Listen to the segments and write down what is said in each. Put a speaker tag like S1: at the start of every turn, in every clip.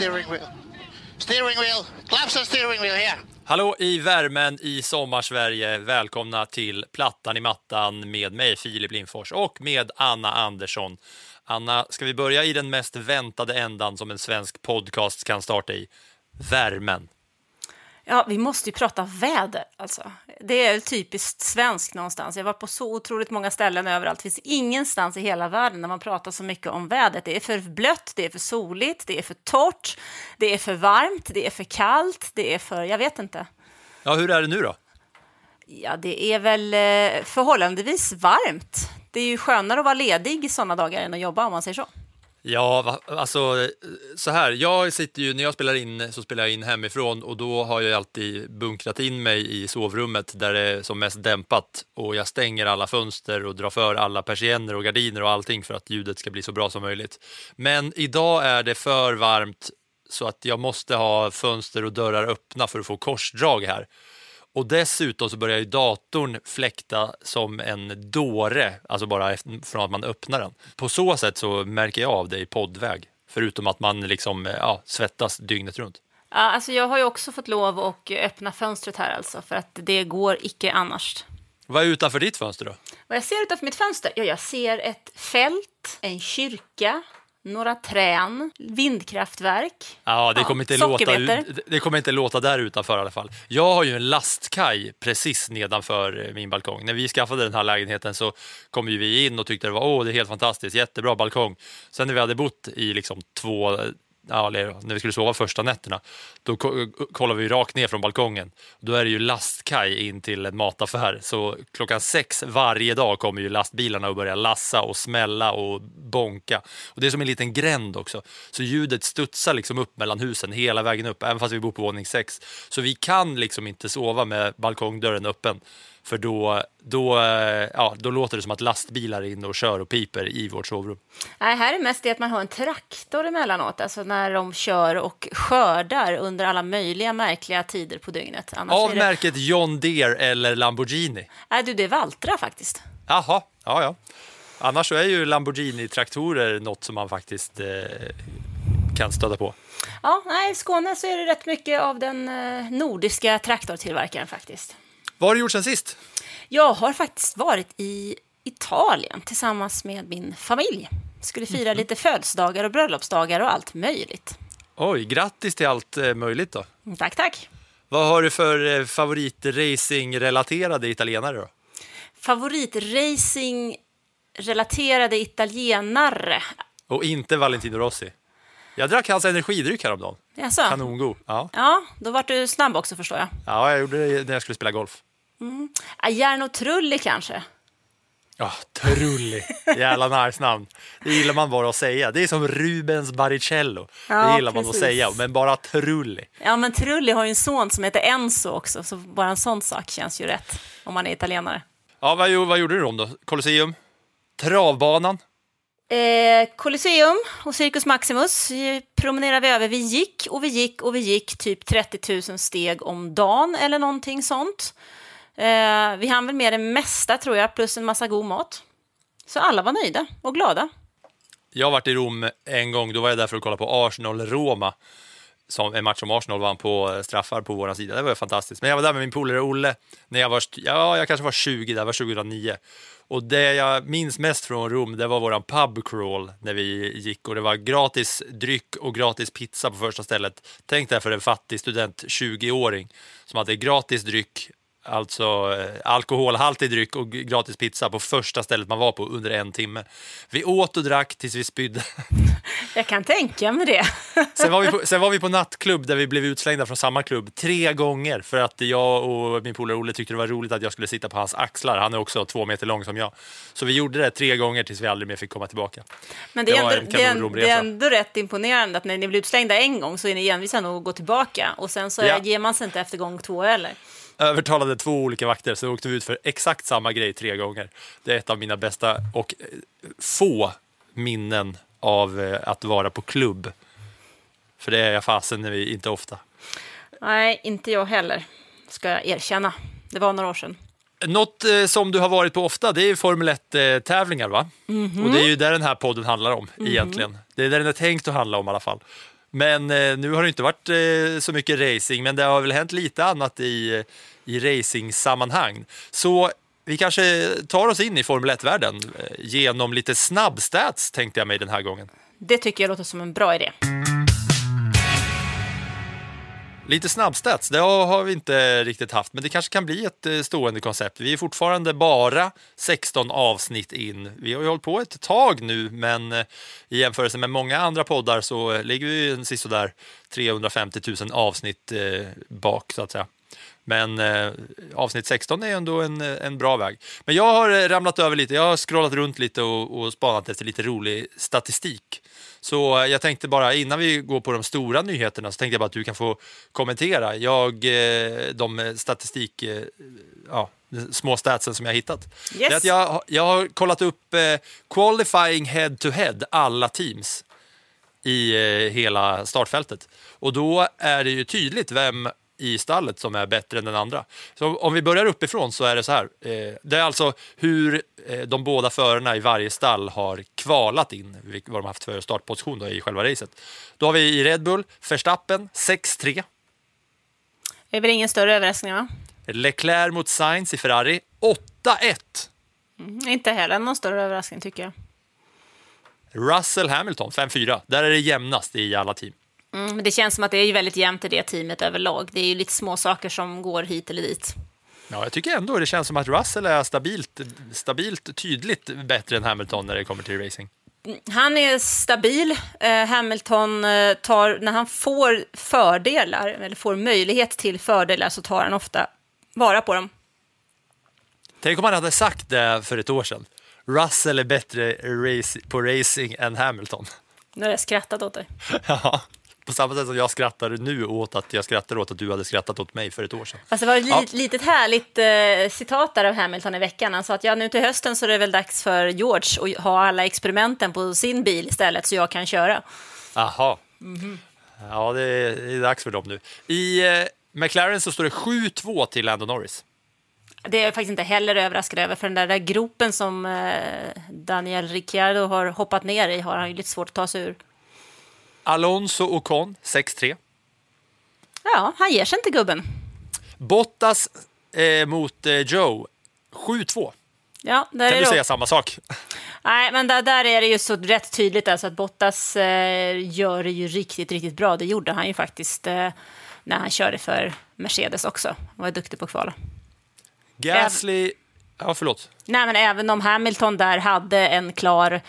S1: steering wheel. Steering wheel. Claps on steering wheel here.
S2: Hallå i värmen i sommarsverige. Välkomna till Plattan i mattan med mig Filip Lindfors och med Anna Andersson. Anna, ska vi börja i den mest väntade ändan som en svensk podcast kan starta i? Värmen.
S3: Ja, vi måste ju prata väder. Alltså. Det är typiskt svenskt någonstans. Jag var på så otroligt många ställen överallt. Det finns ingenstans i hela världen där man pratar så mycket om vädret. Det är för blött, det är för soligt, det är för torrt, det är för varmt, det är för kallt, det är för... Jag vet inte.
S2: Ja, hur är det nu då?
S3: Ja, det är väl eh, förhållandevis varmt. Det är ju skönare att vara ledig sådana dagar än att jobba om man säger så.
S2: Ja, alltså så här. Jag sitter ju, när jag spelar in så spelar jag in hemifrån och då har jag alltid bunkrat in mig i sovrummet där det är som mest dämpat och jag stänger alla fönster och drar för alla persienner och gardiner och allting för att ljudet ska bli så bra som möjligt. Men idag är det för varmt så att jag måste ha fönster och dörrar öppna för att få korsdrag här. Och dessutom så börjar ju datorn fläkta som en dåre, alltså bara från att man öppnar den. På så sätt så märker jag av det i poddväg, förutom att man liksom ja, svettas dygnet runt.
S3: Ja, alltså jag har ju också fått lov att öppna fönstret här alltså, för att det går icke annars.
S2: Vad är utanför ditt fönster då?
S3: Vad jag ser utanför mitt fönster? Ja, jag ser ett fält, en kyrka, några trän, vindkraftverk.
S2: Ja, det
S3: Ja,
S2: kommer, inte låta,
S3: sockerbetor.
S2: ut- det kommer inte låta där utanför i alla fall. Jag har ju en lastkaj precis nedanför eh, min balkong. När vi skaffade den här lägenheten så kom ju vi in och tyckte det var åh, det är helt fantastiskt, jättebra balkong. Sen när vi hade bott i liksom två ja, eller när vi skulle sova första nätterna, då kollar vi rakt ner från balkongen. Då är det ju lastkaj in till en mataffär. Så klockan sex varje dag kommer ju lastbilarna och börjar lassa och smälla och bonka. Och det är som en liten gränd också. Så ljudet studsar liksom upp mellan husen hela vägen upp, även fast vi bor på våning sex. Så vi kan liksom inte sova med balkongdörren öppen. För då, då, eh, ja, då låter det som att lastbilar är inne och kör och piper i vårt sovrum.
S3: Nej, här är mest det att man har en traktor emellanåt, alltså när de kör och skördar under alla möjliga märkliga tider på dygnet. Annars
S2: Av
S3: det...
S2: märket John Deere eller Lamborghini.
S3: Nej, du, det är Valtra faktiskt.
S2: Jaha, ja, ja. Annars så är ju Lamborghini-traktorer något som man faktiskt eh, kan stöta på.
S3: Ja, nej, i Skåne så är det rätt mycket av den eh, nordiska traktortillverkaren faktiskt.
S2: Vad har du gjort sen sist?
S3: Jag har faktiskt varit i Italien tillsammans med min familj. Skulle fira lite födelsedagar och bröllopsdagar och allt möjligt.
S2: Oj, grattis till allt eh, möjligt då.
S3: Tack, tack.
S2: Vad har du för eh, favoritracing-relaterade italienare då?
S3: Favoritracing-relaterade italienare.
S2: Och inte Valentino Rossi. Jag drack hans energidryck häromdagen.
S3: Jaså?
S2: Kanongod. Ja.
S3: Ja, då vart du snabb också förstår jag.
S2: ja, jag gjorde det när jag skulle spela golf.
S3: Järn och Trulli kanske?
S2: Ja, Trulli. Jävla nice namn. Det gillar man bara att säga. Det är som Rubens Baricello. det
S3: Ja,
S2: gillar man att
S3: precis.
S2: säga, men bara Trulli.
S3: Ja, men Trulli har ju en son som heter Enzo också, så bara en sån sak känns ju rätt om man är italienare.
S2: Ja, vad, vad gjorde du om då? Colosseum? Travbanan?
S3: Eh, Colosseum och Circus Maximus promenerade vi över. Vi gick och vi gick och vi gick typ 30 000 steg om dagen eller någonting sånt. Eh, vi hann väl med det mesta tror jag, plus en massa god mat. Så alla var nöjda och glada.
S2: Jag har varit i Rom en gång, då var jag där för att kolla på Arsenal-Roma. som en match som Arsenal vann på eh, straffar på vår sida. Det var fantastiskt. Men jag var där med min polare Olle när jag var, ja, jag kanske var 20, det var 2009. Och det jag minns mest från Rom, det var våran pub crawl när vi gick och det var gratis dryck och gratis pizza på första stället. Tänk dig för en fattig student, 20-åring, som hade gratis dryck, alltså eh, alkoholhaltig dryck och gratis pizza på första stället man var på under en timme. Vi åt och drack tills vi spydde.
S3: Jag kan tänka mig det.
S2: Sen var, vi på, sen var vi på nattklubb där vi blev utslängda från samma klubb tre gånger för att jag och min polare Olle tyckte det var roligt att jag skulle sitta på hans axlar. Han är också två meter lång som jag. Så vi gjorde det tre gånger tills vi aldrig mer fick komma tillbaka.
S3: Men det är,
S2: Det
S3: ändå, det, är, det är ändå rätt imponerande att när ni blir utslängda en gång så är ni envisa nog att gå tillbaka och sen så
S2: Ja.
S3: ger man sig inte efter gång två eller?
S2: Övertalade två olika vakter så åkte vi ut för exakt samma grej tre gånger. Det är ett av mina bästa och eh, få minnen av eh, att vara på klubb. För det är jag fasen inte ofta.
S3: Nej, inte jag heller, ska jag erkänna. Det var några år sedan.
S2: Något eh, som du har varit på ofta, det är Formel 1-tävlingar va?
S3: Mhm.
S2: Och det är ju där den här podden handlar om egentligen. Det är där den är tänkt att handla om i alla fall. Men eh, nu har det inte varit eh, så mycket racing, men det har väl hänt lite annat i, i racingsammanhang. Så vi kanske tar oss in i Formel 1-världen eh, genom lite snabbstats tänkte jag mig den här gången.
S3: Det tycker jag låter som en bra idé.
S2: Lite snabbstats, det har vi inte riktigt haft, men det kanske kan bli ett eh, stående koncept. Vi är fortfarande bara 16 avsnitt in. Vi har ju hållit på ett tag nu, men eh, i jämförelse med många andra poddar så eh, ligger vi en sisådär 350 000 avsnitt bak, så att säga. Men eh, avsnitt 16 är ändå en, en bra väg. Men jag har ramlat över lite, jag har scrollat runt lite och, och spanat efter lite rolig statistik. Så eh, jag tänkte bara innan vi går på de stora nyheterna så tänkte jag bara att du kan få kommentera. Jag, eh, de statistik, eh, ja, de små statsen som jag har hittat. Det är att jag, jag har kollat upp qualifying head to head, alla teams i hela startfältet. Och då är det ju tydligt vem i stallet som är bättre än den andra. Så om vi börjar uppifrån så är det så här. Eh, det är alltså hur eh, de båda förarna i varje stall har kvalat in, vad de haft för startposition då i själva racet. Då har vi i Red Bull Verstappen 6-3,
S3: Det är väl ingen större överraskning, va?
S2: Leclerc mot Sainz i Ferrari 8-1.
S3: Mm, Inte heller någon större överraskning, tycker jag.
S2: Russell Hamilton 5-4. Där är det jämnast i alla team.
S3: Mm, men det känns som att det är ju väldigt jämnt i det teamet överlag. Det är ju lite små saker som går hit eller dit.
S2: Ja, jag tycker ändå det känns som att Russell är stabilt, stabilt tydligt bättre än Hamilton när det kommer till racing.
S3: Han är stabil. Eh, Hamilton eh, tar, när han får fördelar, eller får möjlighet till fördelar, så tar han ofta vara på dem.
S2: Tänk om han hade sagt det för ett år sedan. Russell är bättre race, på racing än Hamilton.
S3: Nu har jag skrattat åt dig.
S2: Ja, på samma sätt som jag skrattar nu åt att jag skrattar åt att du hade skrattat åt mig för ett år sedan.
S3: Fast det var ett
S2: Ja.
S3: lit, litet härligt eh, citat där av Hamilton i veckan. Han sa att ja, nu till hösten så är det väl dags för George att ha alla experimenten på sin bil istället så jag kan köra.
S2: Aha. Ja, det är, det är dags för dem nu. I eh, McLaren så står det 7-2 till Lando Norris.
S3: Det är jag faktiskt inte heller överraskad över, för den där, där gropen som eh, Daniel Ricciardo har hoppat ner i har han ju lite svårt att ta sig ur.
S2: Alonso Ocon 6-3.
S3: Ja, han ger sig inte gubben.
S2: Bottas eh, mot eh, Joe 7-2.
S3: Ja,
S2: Kan
S3: är
S2: du
S3: det
S2: säga samma sak?
S3: Nej, men där, där är det ju så rätt tydligt alltså att Bottas eh, gör det ju riktigt, riktigt bra. Det gjorde han ju faktiskt eh, när han körde för Mercedes också. Han var duktig på att kvala.
S2: Gasly... Ja, förlåt.
S3: Nej, men även om Hamilton där hade en klar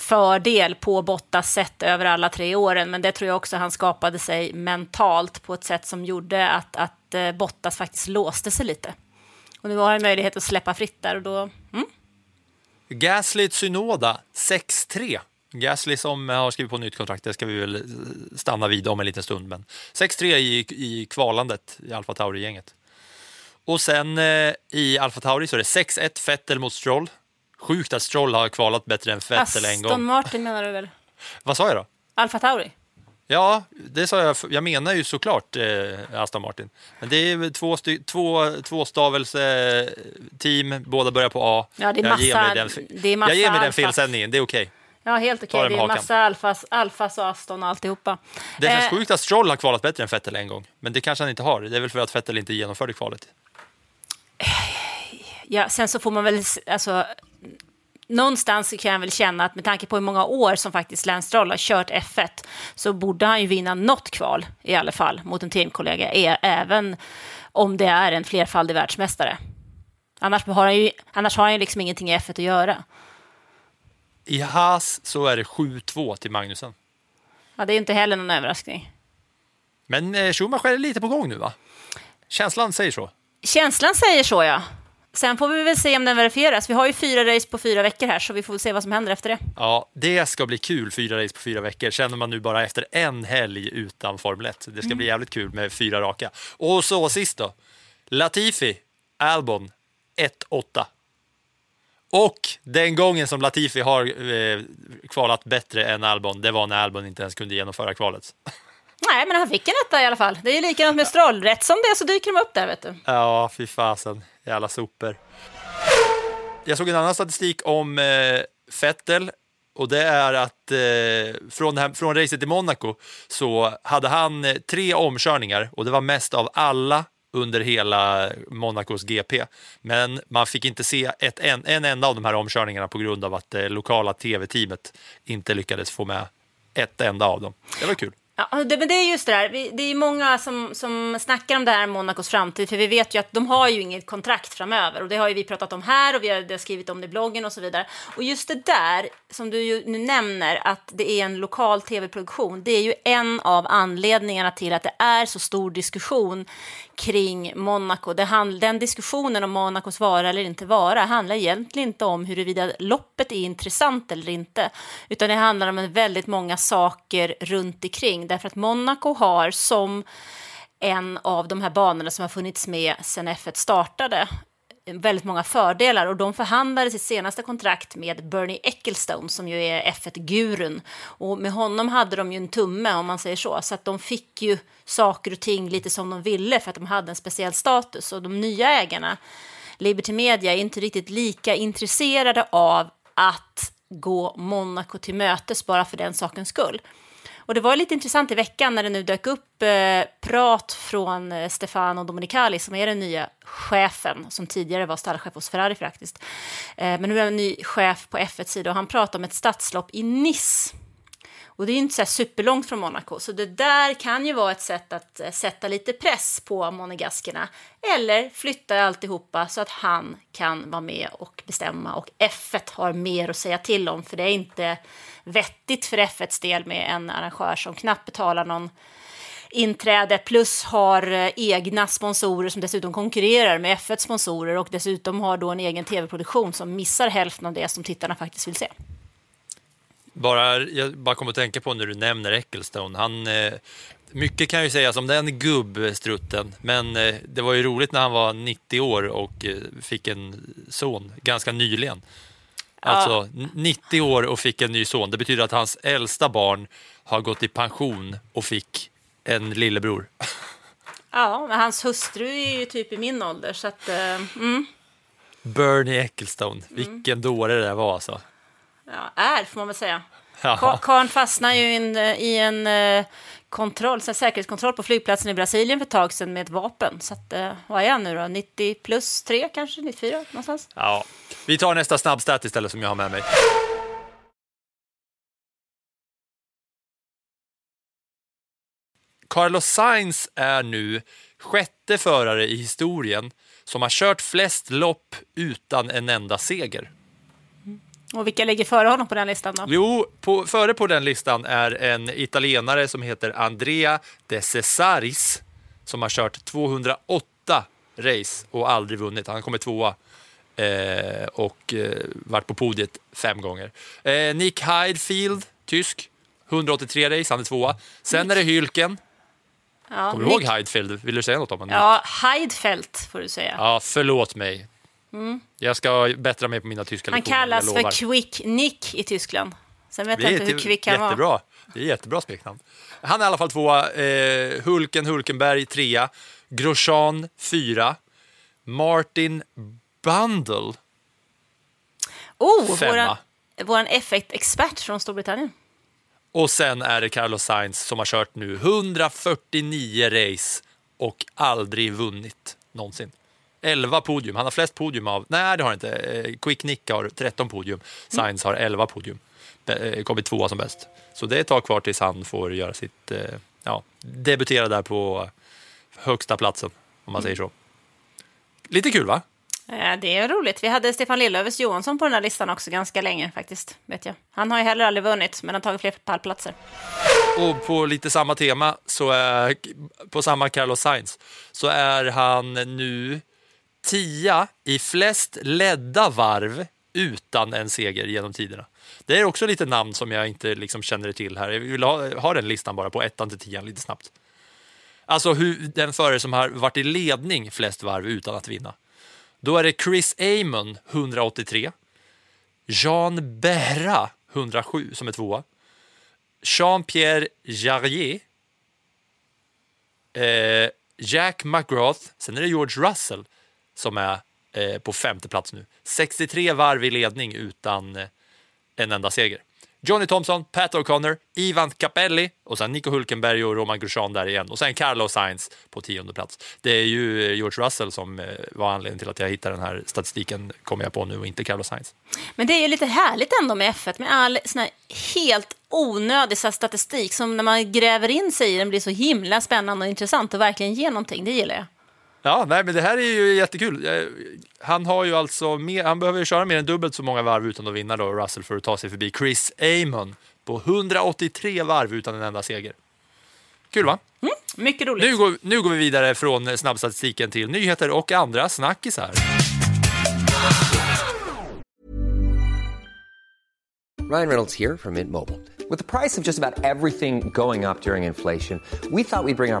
S3: fördel på Bottas sätt över alla tre åren, men det tror jag också han skapade sig mentalt på ett sätt som gjorde att, att eh, Bottas faktiskt låste sig lite. Och nu har han möjlighet att släppa fritt där och då... Mm.
S2: Gasly Synoda 6-3. Gasly som har skrivit på nytt kontrakt, det ska vi väl eh, stanna vid om en liten stund. Men 6-3 i, i kvalandet i Alfa Tauri-gänget. Och sen eh, i Alfa Tauri så är det 6-1 Vettel mot Stroll. Sjukt att Stroll har kvalat bättre än Vettel en
S3: Aston
S2: gång.
S3: Martin menar du väl?
S2: Vad sa jag då?
S3: Alfa Tauri?
S2: Ja, det sa jag. Jag menar ju såklart eh, Aston Martin. Men det är två, två, tvåstavelse team, båda börjar på A.
S3: Ja, det är
S2: jag ger
S3: massa-
S2: mig den,
S3: det är massa
S2: jag ger mig den felsändningen, det är okej.
S3: Ja, Ja, helt okej.
S2: det
S3: Det är massa alfas, alfas och Aston och alltihopa.
S2: Det känns
S3: Eh,
S2: sjukt att Stroll har kvalat bättre än Vettel en gång, men det kanske han inte har. Det är väl för att Vettel inte genomförde kvalet.
S3: Ja, sen så får man väl, alltså, någonstans kan jag väl känna att med tanke på hur många år som faktiskt Lance Stroll har kört F1 så borde han ju vinna något kval i alla fall mot en teamkollega, ä- även om det är en flerfaldig världsmästare. Annars har han ju, annars har han ju liksom ingenting i F1 att göra.
S2: I Haas så är det 7-2 till Magnusen.
S3: Ja, det är ju inte heller någon överraskning.
S2: Men eh, Schumacher är lite på gång nu va? Känslan säger så.
S3: Känslan säger så, ja. Sen får vi väl se om den verifieras. Vi har ju fyra race på fyra veckor här, så vi får se vad som händer efter det.
S2: Ja, det ska bli kul, fyra race på fyra veckor. Känner man nu bara efter en helg utan Formel 1. Det ska bli jävligt kul med fyra raka. Och så sist då. Latifi, Albon, 1-8. Och den gången som Latifi har eh, kvalat bättre än Albon, det var när Albon inte ens kunde genomföra kvalet.
S3: Nej, men han fick en etta i alla fall. Det är ju likadant med Stroll. Rätt som det är så dyker de upp där, vet du.
S2: Ja, fy fasen. Jävla sopor. Jag såg en annan statistik om eh, Vettel och det är att eh, från, här, från racet i Monaco så hade han eh, tre omkörningar och det var mest av alla under hela Monacos GP. Men man fick inte se ett, en, en enda av de här omkörningarna på grund av att det lokala tv-teamet inte lyckades få med ett enda av dem. Det var kul.
S3: Ja, det, men det är just det där. Vi, det är många som, som snackar om det här Monacos framtid, för vi vet ju att de har ju inget kontrakt framöver. Och det har ju vi pratat om här och vi har, det har skrivit om det i bloggen och så vidare. Och just det där, som du ju nu nämner, att det är en lokal tv-produktion, det är ju en av anledningarna till att det är så stor diskussion kring Monaco. Det hand, den diskussionen om Monacos vara eller inte vara handlar egentligen inte om huruvida loppet är intressant eller inte, utan det handlar om väldigt många saker runt omkring. Därför att Monaco har som en av de här banorna som har funnits med sedan F1 startade väldigt många fördelar och de förhandlade sitt senaste kontrakt med Bernie Ecclestone som ju är F1-gurun och med honom hade de ju en tumme om man säger så. Så att de fick ju saker och ting lite som de ville för att de hade en speciell status. Och de nya ägarna Liberty Media är inte riktigt lika intresserade av att gå Monaco till mötes bara för den sakens skull. Och det var lite intressant i veckan när det nu dök upp eh, prat från eh, Stefano Dominicali som är den nya chefen, som tidigare var stallchef hos Ferrari faktiskt. Eh, men nu är han ny chef på F1 sida och han pratar om ett stadslopp i Nice. Och det är ju inte så här superlångt från Monaco, så det där kan ju vara ett sätt att eh, sätta lite press på monegaskerna. Eller flytta alltihopa så att han kan vara med och bestämma och F1 har mer att säga till om, för det är inte vettigt för F1s del med en arrangör som knappt betalar någon inträde plus har eh, egna sponsorer som dessutom konkurrerar med F1 sponsorer och dessutom har då en egen tv-produktion som missar hälften av det som tittarna faktiskt vill se.
S2: Bara, jag bara kommer att tänka på när du nämner Ecclestone. Han, eh, mycket kan ju sägas om den gubbstrutten, men eh, det var ju roligt när han var 90 år och eh, fick en son ganska nyligen. Alltså 90 år och fick en ny son. Det betyder att hans äldsta barn har gått i pension och fick en lillebror.
S3: Ja, men hans hustru är ju typ i min ålder, så att... Mm,
S2: Bernie Ecclestone, vilken dåre det där var alltså.
S3: Ja, är, får man väl säga.
S2: Ja.
S3: Ka- Karln fastnade ju i en, eh, i en eh, kontroll, så säkerhetskontroll på flygplatsen i Brasilien för ett tag sedan med ett vapen. Så att, eh, vad är han nu då? 90 plus 3 kanske? 94 någonstans?
S2: Ja. Vi tar nästa snabbstat istället som jag har med mig. Carlos Sainz är nu sjätte förare i historien som har kört flest lopp utan en enda seger.
S3: Och vilka ligger före honom på den listan då?
S2: Jo, på, före på den listan är en italienare som heter Andrea De Cesaris som har kört 208 race och aldrig vunnit. Han kommer tvåa eh, och eh, varit på podiet fem gånger. Eh, Nick Heidfield, tysk, 183 race, han är tvåa. Sen är det Hylken.
S3: Ja,
S2: Kommer du ihåg
S3: Nick-
S2: Heidfield? Vill du säga något om honom?
S3: Ja, Heidfeld får du säga.
S2: ja förlåt mig. Jag ska bättra mig på mina tyska
S3: Han
S2: lektioner, jag
S3: kallas
S2: lovar.
S3: för Quick Nick i Tyskland. Sen vet jag
S2: är
S3: inte hur kvick han var.
S2: jättebra. Det är jättebra smeknamn. Han är i alla fall tvåa. Eh, Hulken Hulkenberg trea. Grosjean fyra. Martin Bundle
S3: Oh,
S2: femma.
S3: våran, vår F1-expert från Storbritannien.
S2: Och sen är det Carlos Sainz som har kört nu 149 race och aldrig vunnit någonsin. 11 podium. Han har flest podium av... Nej, det har han inte. Eh, Quick Nick har 13 podium. Sainz har 11 podium. Eh, Kommit tvåa som bäst. Så det är ett tag kvar tills han får göra sitt... eh, Ja, debutera där på högsta platsen, om man säger så. Lite kul, va?
S3: Det är roligt. Vi hade Stefan Lillövers Johansson på den här listan också ganska länge faktiskt, vet jag. Han har ju heller aldrig vunnit, men har tagit fler pallplatser.
S2: Och på lite samma tema, så är, på samma Carlos Sainz, så är han nu tia i flest ledda varv utan en seger genom tiderna. Det är också lite namn som jag inte liksom känner till här. Jag vill ha, ha den listan bara på ettan till tian lite snabbt. Alltså hur, den förare som har varit i ledning flest varv utan att vinna. Då är det Chris Amon 183, Jean Berra 107 som är tvåa, Jean-Pierre Jarrier. eh, Jack McGrath, sen är det George Russell som är eh, på femte plats nu. 63 varv i ledning utan eh, en enda seger. Johnny Thompson, Pat O'Connor, Ivan Capelli och sen Nico Hulkenberg och Roman Grosjean där igen. Och sen Carlos Sainz på tionde plats. Det är ju eh, George Russell som eh, var anledningen till att jag hittade den här statistiken, kommer jag på nu, och inte Carlos Sainz.
S3: Men det är ju lite härligt ändå med F1 med all sån här helt onödig så här statistik som när man gräver in sig i den blir så himla spännande och intressant och verkligen ger någonting. Det gillar jag.
S2: Ja, nej, men det här är ju jättekul. Han har ju alltså mer, han behöver ju köra mer än dubbelt så många varv utan att vinna då, Russell, för att ta sig förbi Chris Amon på 183 varv utan en enda seger. Kul va?
S3: Mycket roligt.
S2: Nu går, nu går vi vidare från snabbstatistiken till nyheter och andra snackisar.
S4: Ryan Reynolds here from Mint Mobile. With the price of just about everything going up during inflation, we thought we'd bring our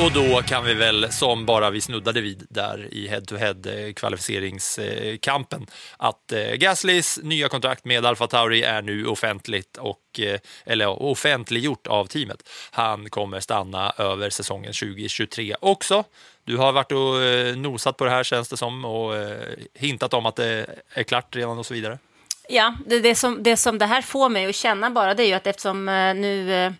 S2: Och då kan vi väl, som bara vi snuddade vid där i head-to-head eh, kvalificeringskampen, att eh, Gaslys nya kontrakt med Alfa Tauri är nu offentligt och, eh, eller offentliggjort av teamet. Han kommer stanna över säsongen 2023 också. Du har varit och nosat på det här känns det som och hintat om att det är klart redan och så vidare.
S3: Ja, det, det, som, det som det här får mig att känna bara det är ju att eftersom nu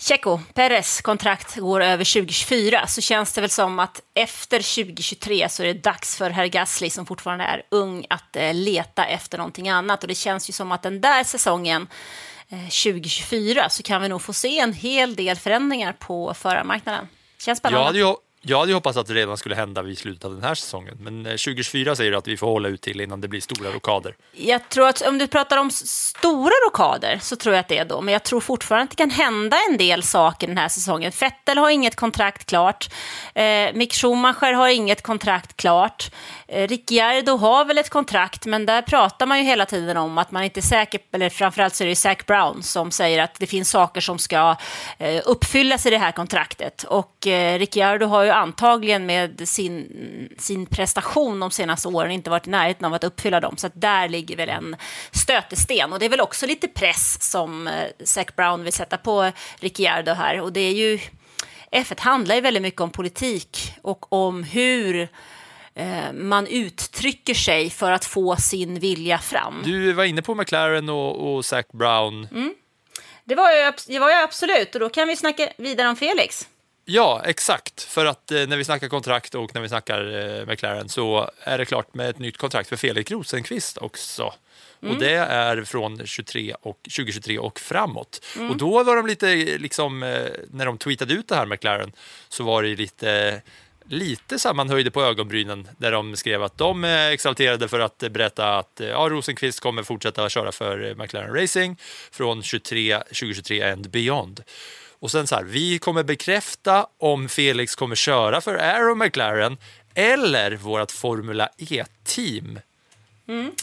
S3: Checo Perez kontrakt går över 2024 så känns det väl som att efter 2023 så är det dags för herr Gasly som fortfarande är ung att eh, leta efter någonting annat och det känns ju som att den där säsongen eh, 2024 så kan vi nog få se en hel del förändringar på förarmarknaden. Känns spännande.
S2: Jag hade, ju, jag hade ju hoppats att det redan skulle hända vid slutet av den här säsongen, men eh, 2024 säger du att vi får hålla ut till innan det blir stora rockader.
S3: Jag tror att om du pratar om stora rockader så tror jag att det är då. Men jag tror fortfarande att det kan hända en del saker den här säsongen. Vettel har inget kontrakt klart. Eh, Mick Schumacher har inget kontrakt klart. Eh, Ricciardo har väl ett kontrakt, men där pratar man ju hela tiden om att man inte är säker, eller framförallt så är det Zac Brown som säger att det finns saker som ska eh, uppfyllas i det här kontraktet. Och eh, Ricciardo har ju antagligen med sin, sin prestation de senaste åren inte varit i närheten av att uppfylla dem. Så där ligger väl en stötesten. Och det är väl också lite press som eh, Zac Brown vill sätta på Ricciardo här. Och det är ju... F1 handlar ju väldigt mycket om politik och om hur eh, man uttrycker sig för att få sin vilja fram.
S2: Du var inne på McLaren och, och Zac Brown.
S3: Det var, ju, abs- det var ju absolut, och då kan vi snacka vidare om Felix.
S2: Ja, exakt. För att eh, när vi snackar kontrakt och när vi snackar eh, McLaren så är det klart med ett nytt kontrakt för Felix Rosenqvist också. Och det är från 23 och, 2023 och framåt. Och då var de lite, liksom, eh, när de tweetade ut det här McLaren, så var det lite lite sammanhöjde på ögonbrynen där de skrev att de är exalterade för att berätta att eh, ja, Rosenqvist kommer fortsätta köra för eh, McLaren Racing från 23, 2023 and beyond. Och sen så här, vi kommer bekräfta om Felix kommer köra för Aero McLaren eller vårt Formula E-team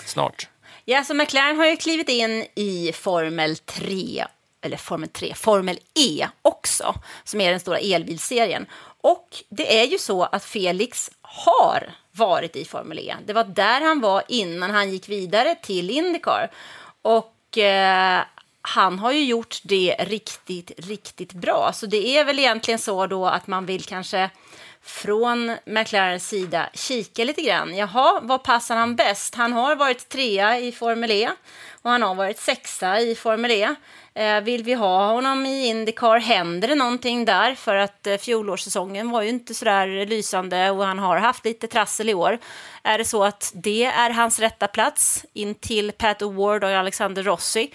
S2: snart.
S3: Ja, så McLaren har ju klivit in i Formel 3, eller Formel 3, Formel E också, som är den stora elbilserien. Och det är ju så att Felix har varit i Formel E. Det var där han var innan han gick vidare till Indycar. Och eh, han har ju gjort det riktigt, riktigt bra. Så det är väl egentligen så då att man vill kanske från McLarens sida kika lite grann. Jaha, vad passar han bäst? Han har varit trea i Formel E och han har varit sexa i Formel E. Eh, vill vi ha honom i Indycar? Händer det någonting där? För att eh, fjolårssäsongen var ju inte så där lysande och han har haft lite trassel i år. Är det så att det är hans rätta plats in till Pat Award och Alexander Rossi?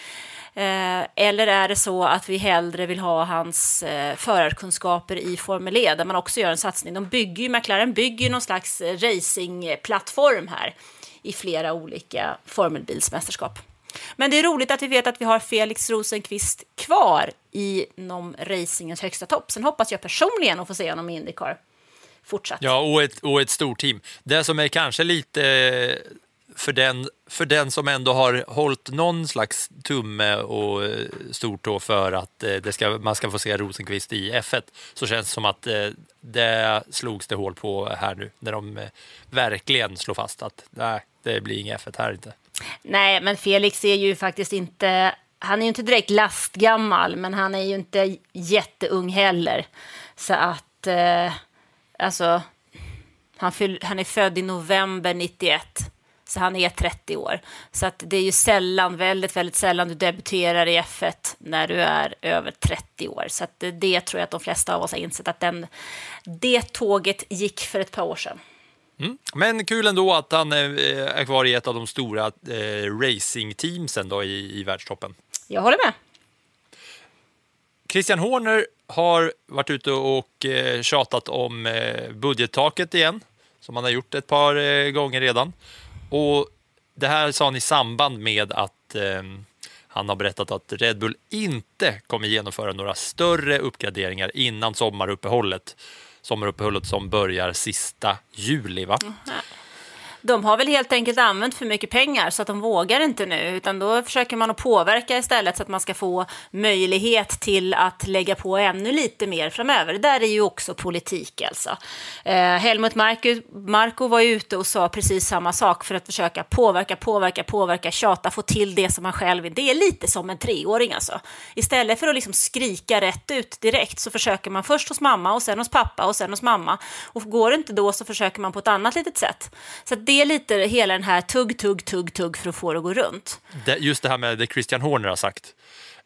S3: Eh, eller är det så att vi hellre vill ha hans eh, förarkunskaper i Formel E, där man också gör en satsning? De bygger ju, McLaren bygger ju någon slags eh, racingplattform här i flera olika formelbilsmästerskap. Men det är roligt att vi vet att vi har Felix Rosenqvist kvar inom racingens högsta topp. Sen hoppas jag personligen att få se honom i Indycar fortsatt.
S2: Ja, och ett, och ett stort team. Det som är kanske lite för den, för den som ändå har hållit någon slags tumme och eh, stortå för att eh, det ska, man ska få se Rosenqvist i F1 så känns det som att eh, det slogs det hål på här nu när de verkligen slår fast att nej, det blir inget F1 här inte.
S3: Nej, men Felix är ju faktiskt inte han är ju inte direkt lastgammal, men han är ju inte jätteung heller. Så att, eh, alltså, han, fyll, han är född i november 91. Så han är 30 år. Så att det är ju sällan, väldigt, väldigt sällan du debuterar i F1 när du är över 30 år. Så att det, det tror jag att de flesta av oss har insett att den, det tåget gick för ett par år sedan.
S2: Mm. Men kul ändå att han är kvar i ett av de stora eh, racingteamsen då i, i världstoppen.
S3: Jag håller med.
S2: Christian Horner har varit ute och eh, tjatat om eh, budgettaket igen, som han har gjort ett par eh, gånger redan. Och det här sa han i samband med att eh, han har berättat att Red Bull inte kommer genomföra några större uppgraderingar innan sommaruppehållet. Sommaruppehållet som börjar sista juli. Va? Mm
S3: de har väl helt enkelt använt för mycket pengar så att de vågar inte nu, utan då försöker man att påverka istället så att man ska få möjlighet till att lägga på ännu lite mer framöver. Det där är ju också politik alltså. Eh, Helmut Marko, Marko var ute och sa precis samma sak för att försöka påverka, påverka, påverka, tjata, få till det som man själv vill. Det är lite som en treåring alltså. Istället för att liksom skrika rätt ut direkt så försöker man först hos mamma och sen hos pappa och sen hos mamma. Och går det inte då så försöker man på ett annat litet sätt. Så det det är lite hela den här tugg, tugg, tugg, tugg för att få det att gå runt.
S2: Det, just det här med det Christian Horner har sagt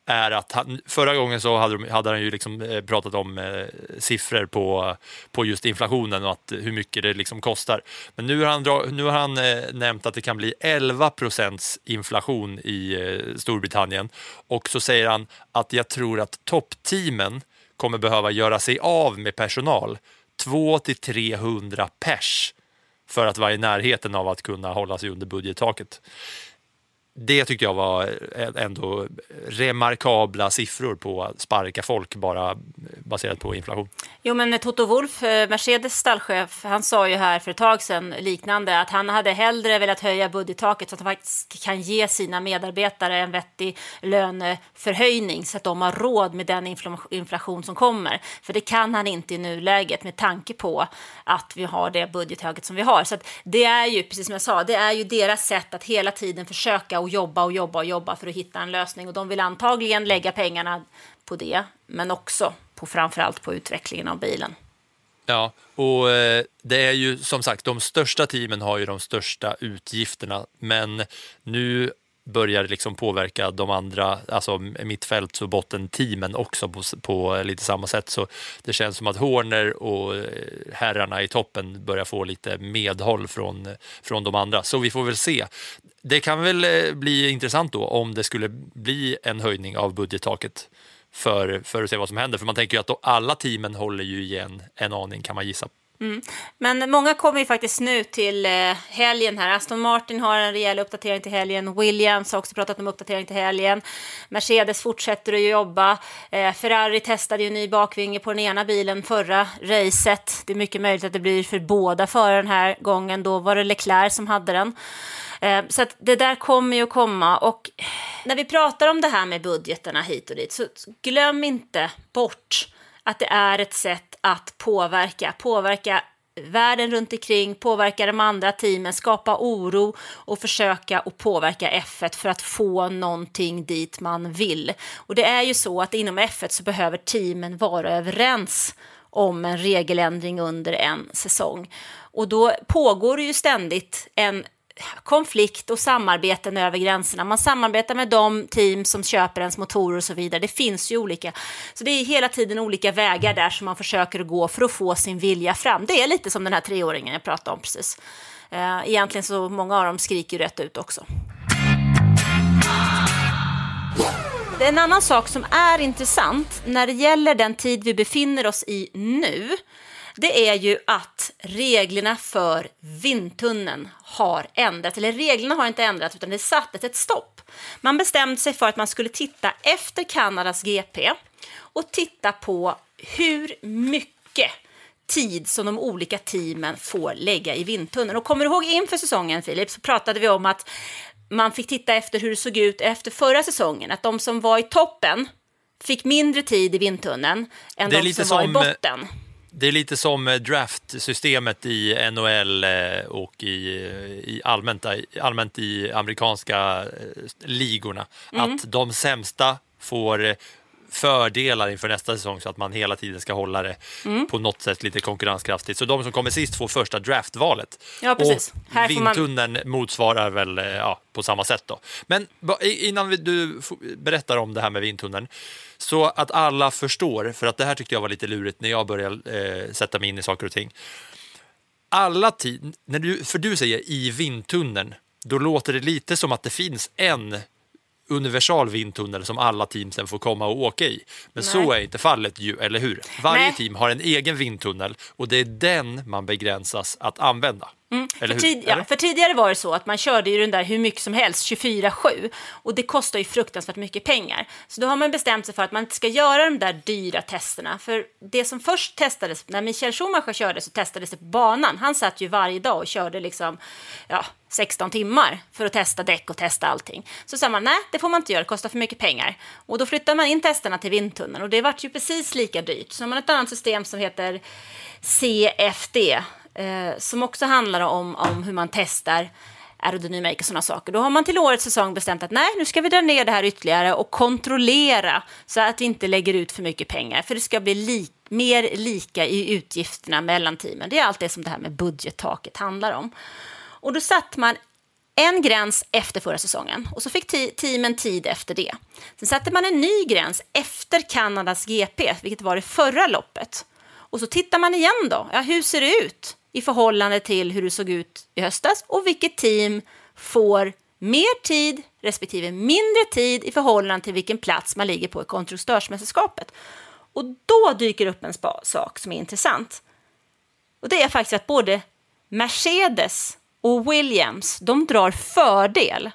S2: är att han, förra gången så hade, de, hade han ju liksom eh, pratat om eh, siffror på, på just inflationen och att, hur mycket det liksom kostar. Men nu har han, nu har han eh, nämnt att det kan bli 11 procents inflation i eh, Storbritannien och så säger han att jag tror att toppteamen kommer behöva göra sig av med personal, 2 till 300 pers för att vara i närheten av att kunna hålla sig under budgettaket det tyckte jag var eh, ändå remarkabla siffror på att sparka folk bara baserat på inflation.
S3: Jo, men Toto Wolf, eh, Mercedes stallchef, han sa ju här för ett tag sedan liknande att han hade hellre velat höja budgettaket så att han faktiskt kan ge sina medarbetare en vettig löneförhöjning så att de har råd med den inflation som kommer. För det kan han inte i nuläget med tanke på att vi har det budgettaket som vi har. Så det är ju, precis som jag sa, det är ju deras sätt att hela tiden försöka och jobba och jobba och jobba för att hitta en lösning. Och de vill antagligen lägga pengarna på det, men också på framförallt på utvecklingen av bilen.
S2: Ja, och eh, det är ju som sagt, de största teamen har ju de största utgifterna, men nu börjar liksom påverka de andra, alltså mittfälts och bottenteamen också på, på lite samma sätt. Så det känns som att Horner och eh, herrarna i toppen börjar få lite medhåll från, från de andra. Så vi får väl se. Det kan väl eh, bli intressant då om det skulle bli en höjning av budgettaket för, för att se vad som händer. För man tänker ju att alla teamen håller ju igen en aning kan man gissa.
S3: Mm. Men många kommer ju faktiskt nu till eh, helgen här. Aston Martin har en rejäl uppdatering till helgen. Williams har också pratat om uppdatering till helgen. Mercedes fortsätter att jobba. Eh, Ferrari testade ju en ny bakvinge på den ena bilen förra racet. Det är mycket möjligt att det blir för båda förare den här gången. Då var det Leclerc som hade den. Eh, Så att det där kommer ju att komma. Och när vi pratar om det här med budgeterna hit och dit, så glöm inte bort att det är ett sätt att påverka. Påverka världen runt omkring, påverka de andra teamen, skapa oro och försöka att påverka F1 för att få någonting dit man vill. Och det är ju så att inom F1 så behöver teamen vara överens om en regeländring under en säsong. Och då pågår det ju ständigt en konflikt och samarbeten över gränserna. Man samarbetar med de team som köper ens motorer och så vidare. Det finns ju olika. Så det är hela tiden olika vägar där som man försöker gå för att få sin vilja fram. Det är lite som den här treåringen jag pratade om precis. Eh, egentligen så många av dem skriker rätt ut också. En annan sak som är intressant när det gäller den tid vi befinner oss i nu. Det är ju att reglerna för vindtunneln har ändrats. Eller reglerna har inte ändrats utan det sattes ett stopp. Man bestämde sig för att man skulle titta efter Kanadas GP och titta på hur mycket tid som de olika teamen får lägga i vindtunneln. Och kommer du ihåg inför säsongen, Filip, så pratade vi om att man fick titta efter hur det såg ut efter förra säsongen. Att de som var i toppen fick mindre tid i vindtunneln än de som var i
S2: som, eh,
S3: botten.
S2: Det är lite som eh, draftsystemet i NHL eh, och i, i allmänt, allmänt i amerikanska eh, ligorna.
S3: Mm.
S2: Att de sämsta får eh, fördelar inför nästa säsong så att man hela tiden ska hålla det
S3: Mm.
S2: på något sätt lite konkurrenskraftigt. Så de som kommer sist får första draftvalet.
S3: Ja, precis.
S2: Och
S3: Här får man-
S2: vindtunneln motsvarar väl eh, ja, på samma sätt då. Men innan du berättar om det här med vindtunneln så att alla förstår, för att det här tyckte jag var lite lurigt när jag började eh, sätta mig in i saker och ting. Alla tid, när du, för du säger i vindtunneln, då låter det lite som att det finns en universal vindtunnel som alla team sen får komma och åka i. Men så
S3: Nej.
S2: är inte fallet ju, eller hur? Varje
S3: Nej.
S2: team har en egen vindtunnel och det är den man begränsas att använda.
S3: Mm. För, tid, ja, för tidigare var det så att man körde ju den där hur mycket som helst, 24-7. Och det kostar ju fruktansvärt mycket pengar. Så då har man bestämt sig för att man inte ska göra de där dyra testerna. För det som först testades, när Michael Schumacher körde så testades det på banan. Han satt ju varje dag och körde liksom, ja, 16 timmar för att testa däck och testa allting. Så sa man, nej, det får man inte göra, det kostar för mycket pengar. Och då flyttade man in testerna till vindtunneln och det vart ju precis lika dyrt. Så har man ett annat system som heter CFD, eh, som också handlar om, om hur man testar aerodynamik och sådana saker. Då har man till årets säsong bestämt att nej, nu ska vi dra ner det här ytterligare och kontrollera så att vi inte lägger ut för mycket pengar, för det ska bli li mer lika i utgifterna mellan teamen. Det är allt det som det här med budgettaket handlar om. Och då satte man en gräns efter förra säsongen och så fick te- teamen tid efter det. Sen satte man en ny gräns efter Kanadas GP, vilket var det förra loppet. Och så tittar man igen då, ja, hur ser det ut i förhållande till hur det såg ut i höstas och vilket team får mer tid respektive mindre tid i förhållande till vilken plats man ligger på i konstruktörsmästerskapet. Och då dyker upp en sak som är intressant. Och det är faktiskt att både Mercedes och Williams, de drar fördel.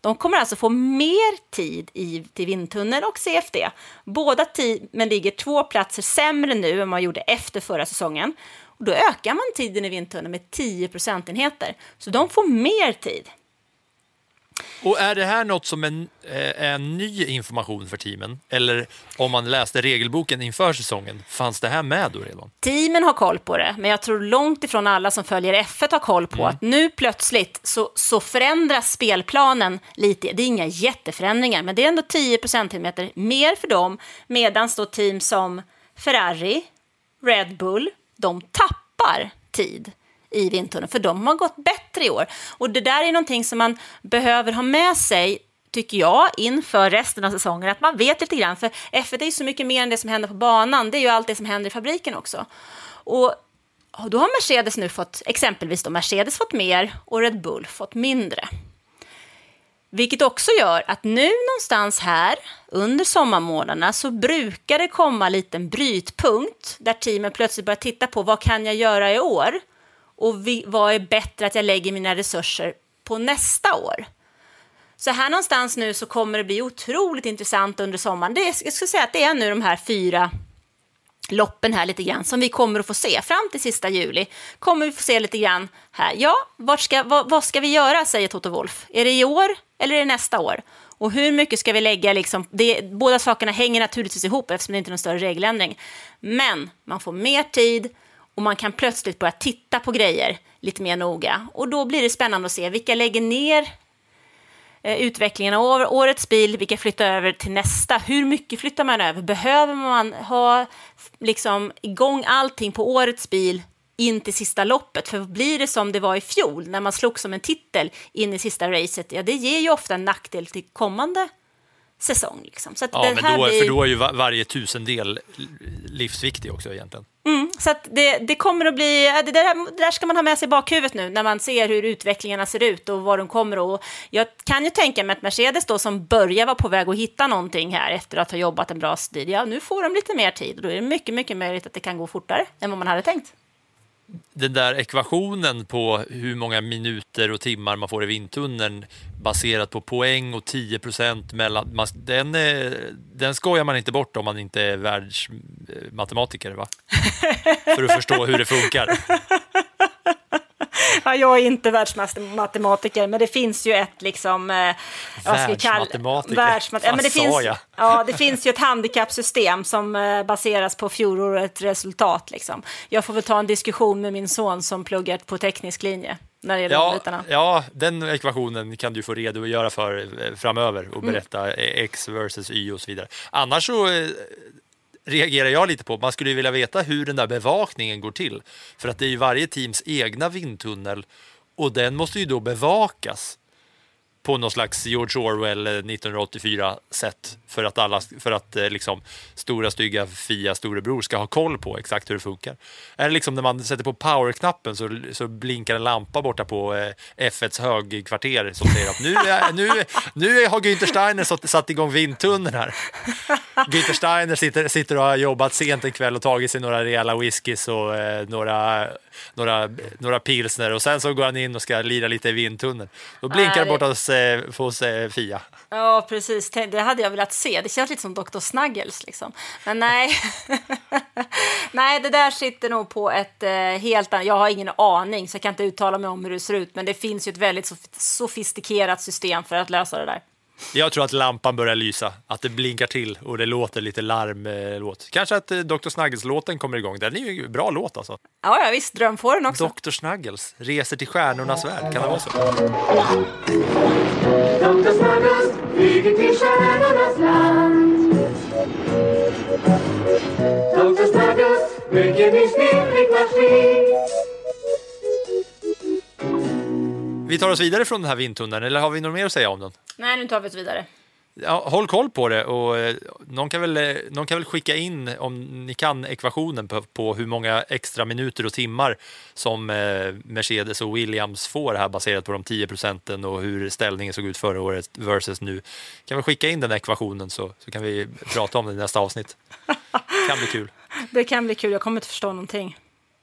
S3: De kommer alltså få mer tid i, till vindtunnel och CFD. Båda teamen ligger två platser sämre nu än vad man gjorde efter förra säsongen. Och då ökar man tiden i vindtunneln med 10 procentenheter. Så de får mer tid.
S2: Och är det här något som eh, är ny information för teamen? Eller om man läste regelboken inför säsongen, fanns det här med då redan?
S3: Teamen har koll på det, men jag tror långt ifrån alla som följer F1 har koll på att nu plötsligt så, så förändras spelplanen lite. Det är inga jätteförändringar, men det är ändå 10 procentenheter mer för dem, medan då team som Ferrari, Red Bull, de tappar tid i vindtunneln, för de har gått bättre i år. Och det där är någonting som man behöver ha med sig tycker jag, inför resten av säsongen, att man vet lite grann. För F1 är ju så mycket mer än det som händer på banan, det är ju allt det som händer i fabriken också. Och då har Mercedes nu fått, exempelvis då Mercedes fått mer och Red Bull fått mindre. Vilket också gör att nu någonstans här under sommarmånaderna så brukar det komma en liten brytpunkt där teamen plötsligt börjar titta på vad kan jag göra i år och vad är bättre att jag lägger mina resurser på nästa år. Så här någonstans nu så kommer det bli otroligt intressant under sommaren. Det är, jag skulle säga att det är nu de här fyra loppen här lite grann som vi kommer att få se fram till sista juli. Kommer vi få se lite grann här. Ja, vart ska, vad, vad ska vi göra, säger Toto Wolf. Är det i år eller är det nästa år? Och hur mycket ska vi lägga? Liksom, det, båda sakerna hänger naturligtvis ihop eftersom det inte är någon större regeländring. Men man får mer tid och man kan plötsligt börja titta på grejer lite mer noga. Och då blir det spännande att se vilka lägger ner eh, utvecklingen av årets bil, vilka flyttar över till nästa. Hur mycket flyttar man över? Behöver man ha liksom, igång allting på årets bil in till sista loppet? För blir det som det var i fjol, när man slog som en titel in i sista racet, ja det ger ju ofta en nackdel till kommande säsong. Liksom. Så att
S2: Ja, men
S3: här
S2: då,
S3: blir...
S2: för då är ju va- varje tusendel livsviktig också egentligen.
S3: Så att det, det kommer att bli, det där, det där ska man ha med sig i bakhuvudet nu när man ser hur utvecklingarna ser ut och vad de kommer att... Jag kan ju tänka mig att Mercedes då som börjar vara på väg att hitta någonting här efter att ha jobbat en bra tid, ja nu får de lite mer tid och då är det mycket, mycket möjligt att det kan gå fortare än vad man hade tänkt.
S2: Den där ekvationen på hur många minuter och timmar man får i vindtunneln baserat på poäng och 10 procent mellan... man- Den, eh, den skojar man inte bort om man inte är världsmatematiker, va? För att förstå hur det funkar.
S3: Ja, jag är inte världsmatematiker, men det finns ju ett liksom... Eh,
S2: Världsmatematiker?
S3: Världsmat- ja, men det
S2: sa
S3: finns,
S2: jag?
S3: ja, det finns ju ett handikappsystem som eh, baseras på fjolårets resultat. Liksom. Jag får väl ta en diskussion med min son som pluggar på teknisk linje när det gäller de
S2: Ja,
S3: bitarna.
S2: ja, den ekvationen kan du få redogöra för eh, framöver och
S3: Mm.
S2: berätta eh, x versus y och så vidare. Annars så eh, reagerar jag lite på, man skulle ju vilja veta hur den där bevakningen går till. För att det är ju varje teams egna vindtunnel och den måste ju då bevakas på någon slags George Orwell eh, 1984-sätt för att, alla, för att eh, liksom, stora stygga Fia storebror ska ha koll på exakt hur det funkar. Är det liksom när man sätter på powerknappen så, så blinkar en lampa borta på eh, F1s högkvarter som säger att nu, är, nu, nu har Günther Steiner satt, satt igång vindtunneln här. Günther Steiner sitter, sitter och har jobbat sent en kväll och tagit sig några rejäla whiskys och eh, några, några, några pilsner och sen så går han in och ska lira lite i vindtunneln. Då blinkar det borta hos, eh, hos eh, Fia.
S3: Ja, precis. Det hade jag velat se. Det känns lite som Dr. Snuggles. Liksom. Men nej. nej, det där sitter nog på ett eh, helt annat... Jag har ingen aning, så jag kan inte uttala mig om hur det ser ut. Men det finns ju ett väldigt sof- sofistikerat system för att lösa det där.
S2: Jag tror att lampan börjar lysa, att det blinkar till och det låter lite larmlåt. Kanske att eh, Dr. Snuggles-låten kommer igång. Den är ju en bra låt alltså.
S3: Ja, ja visst. Drömfåren också.
S2: Dr. Snuggles reser till stjärnornas värld. Kan det vara så?
S5: Dr. Snuggles flyger till stjärnornas land. Dr. Snuggles bygger ny snillrik maskin.
S2: Vi tar oss vidare från den här vindtunneln, eller har vi något mer att säga om den?
S3: Nej, nu tar vi oss vidare.
S2: Ja, håll koll på det och eh, någon kan, väl, eh, någon kan väl skicka in, om ni kan, ekvationen på, på hur många extra minuter och timmar som eh, Mercedes och Williams får här baserat på de 10 procenten och hur ställningen såg ut förra året versus nu. Kan vi skicka in den ekvationen så, så kan vi prata om det i nästa avsnitt. Kan bli kul.
S3: Det kan bli kul. Jag kommer inte förstå någonting.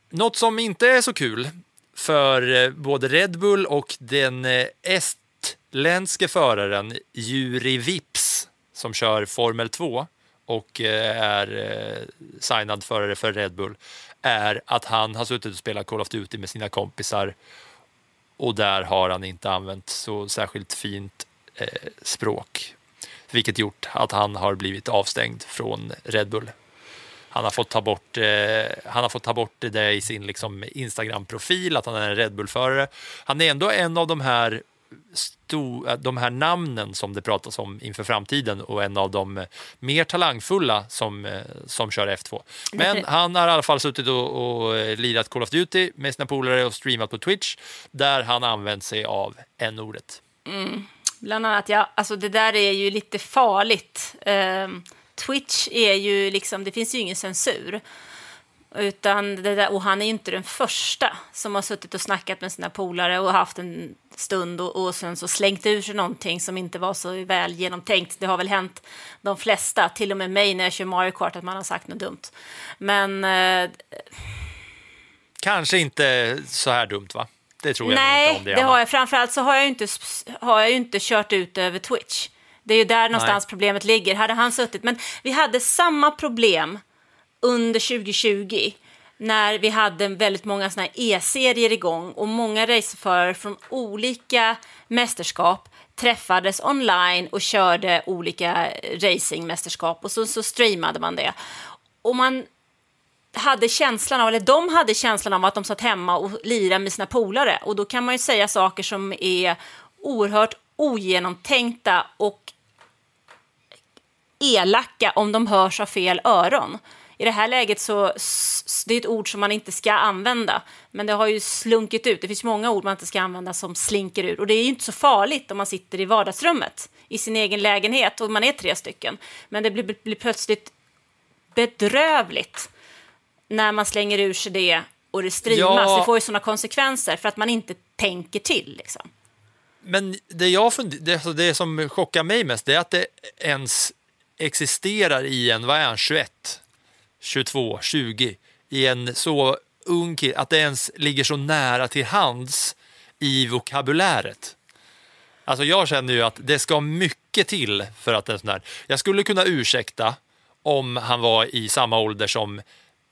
S2: Något som inte är så kul för eh, både Red Bull och den eh, estländske föraren Juri Vips som kör Formel 2 och eh, är signad förare för Red Bull är att han har suttit och spelat Call of Duty med sina kompisar och där har han inte använt så särskilt fint språk vilket gjort att han har blivit avstängd från Red Bull. Han har fått ta bort, eh, han har fått ta bort det i sin liksom, Instagram-profil, att han är en Red Bull-förare. Han är ändå en av de här, eh, de här namnen som det pratas om inför framtiden och en av de mer talangfulla som, eh, som kör F2. Men han har i alla fall suttit och, och eh, lirat Call of Duty med sina polare och streamat på Twitch där han använt sig av n-ordet.
S3: Bland annat, ja, alltså det där är ju lite farligt. Ehm, Twitch är ju liksom, det finns ju ingen censur. Utan det där, och han är ju inte den första som har suttit och snackat med sina polare och haft en stund och, och sen så slängt ur sig någonting som inte var så väl genomtänkt. Det har väl hänt de flesta, till och med mig när jag kör Mario Kart, att man har sagt något dumt. Men eh,
S2: Kanske inte så här dumt va? Det tror jag
S3: Nej,
S2: inte om det,
S3: det har jag. Framförallt så har jag ju inte, har jag ju inte kört ut över Twitch. Det är ju där någonstans problemet ligger. Hade han suttit, men vi hade samma problem under 2020 när vi hade väldigt många såna E-serier igång och många racerförare från olika mästerskap träffades online och körde olika racingmästerskap och så, så streamade man det. Och man hade känslan av, eller de hade känslan av att de satt hemma och lirade med sina polare. Och då kan man ju säga saker som är oerhört ogenomtänkta och elaka om de hörs av fel öron. I det här läget så det är ett ord som man inte ska använda, men det har ju slunkit ut. Det finns många ord man inte ska använda som slinker ur och det är ju inte så farligt om man sitter i vardagsrummet i sin egen lägenhet och man är tre stycken. Men det blir, blir plötsligt bedrövligt när man slänger ur sig det och det streamas.
S2: Ja.
S3: Det får ju sådana konsekvenser för att man inte tänker till. Liksom.
S2: Men det, jag fund- det, alltså det som chockar mig mest är att det ens existerar i en, vad är han, 21, 22, 20, i en så ung kille, att det ens ligger så nära till hands i vokabuläret. Alltså jag känner ju att det ska mycket till för att en sån här... Jag skulle kunna ursäkta om han var i samma ålder som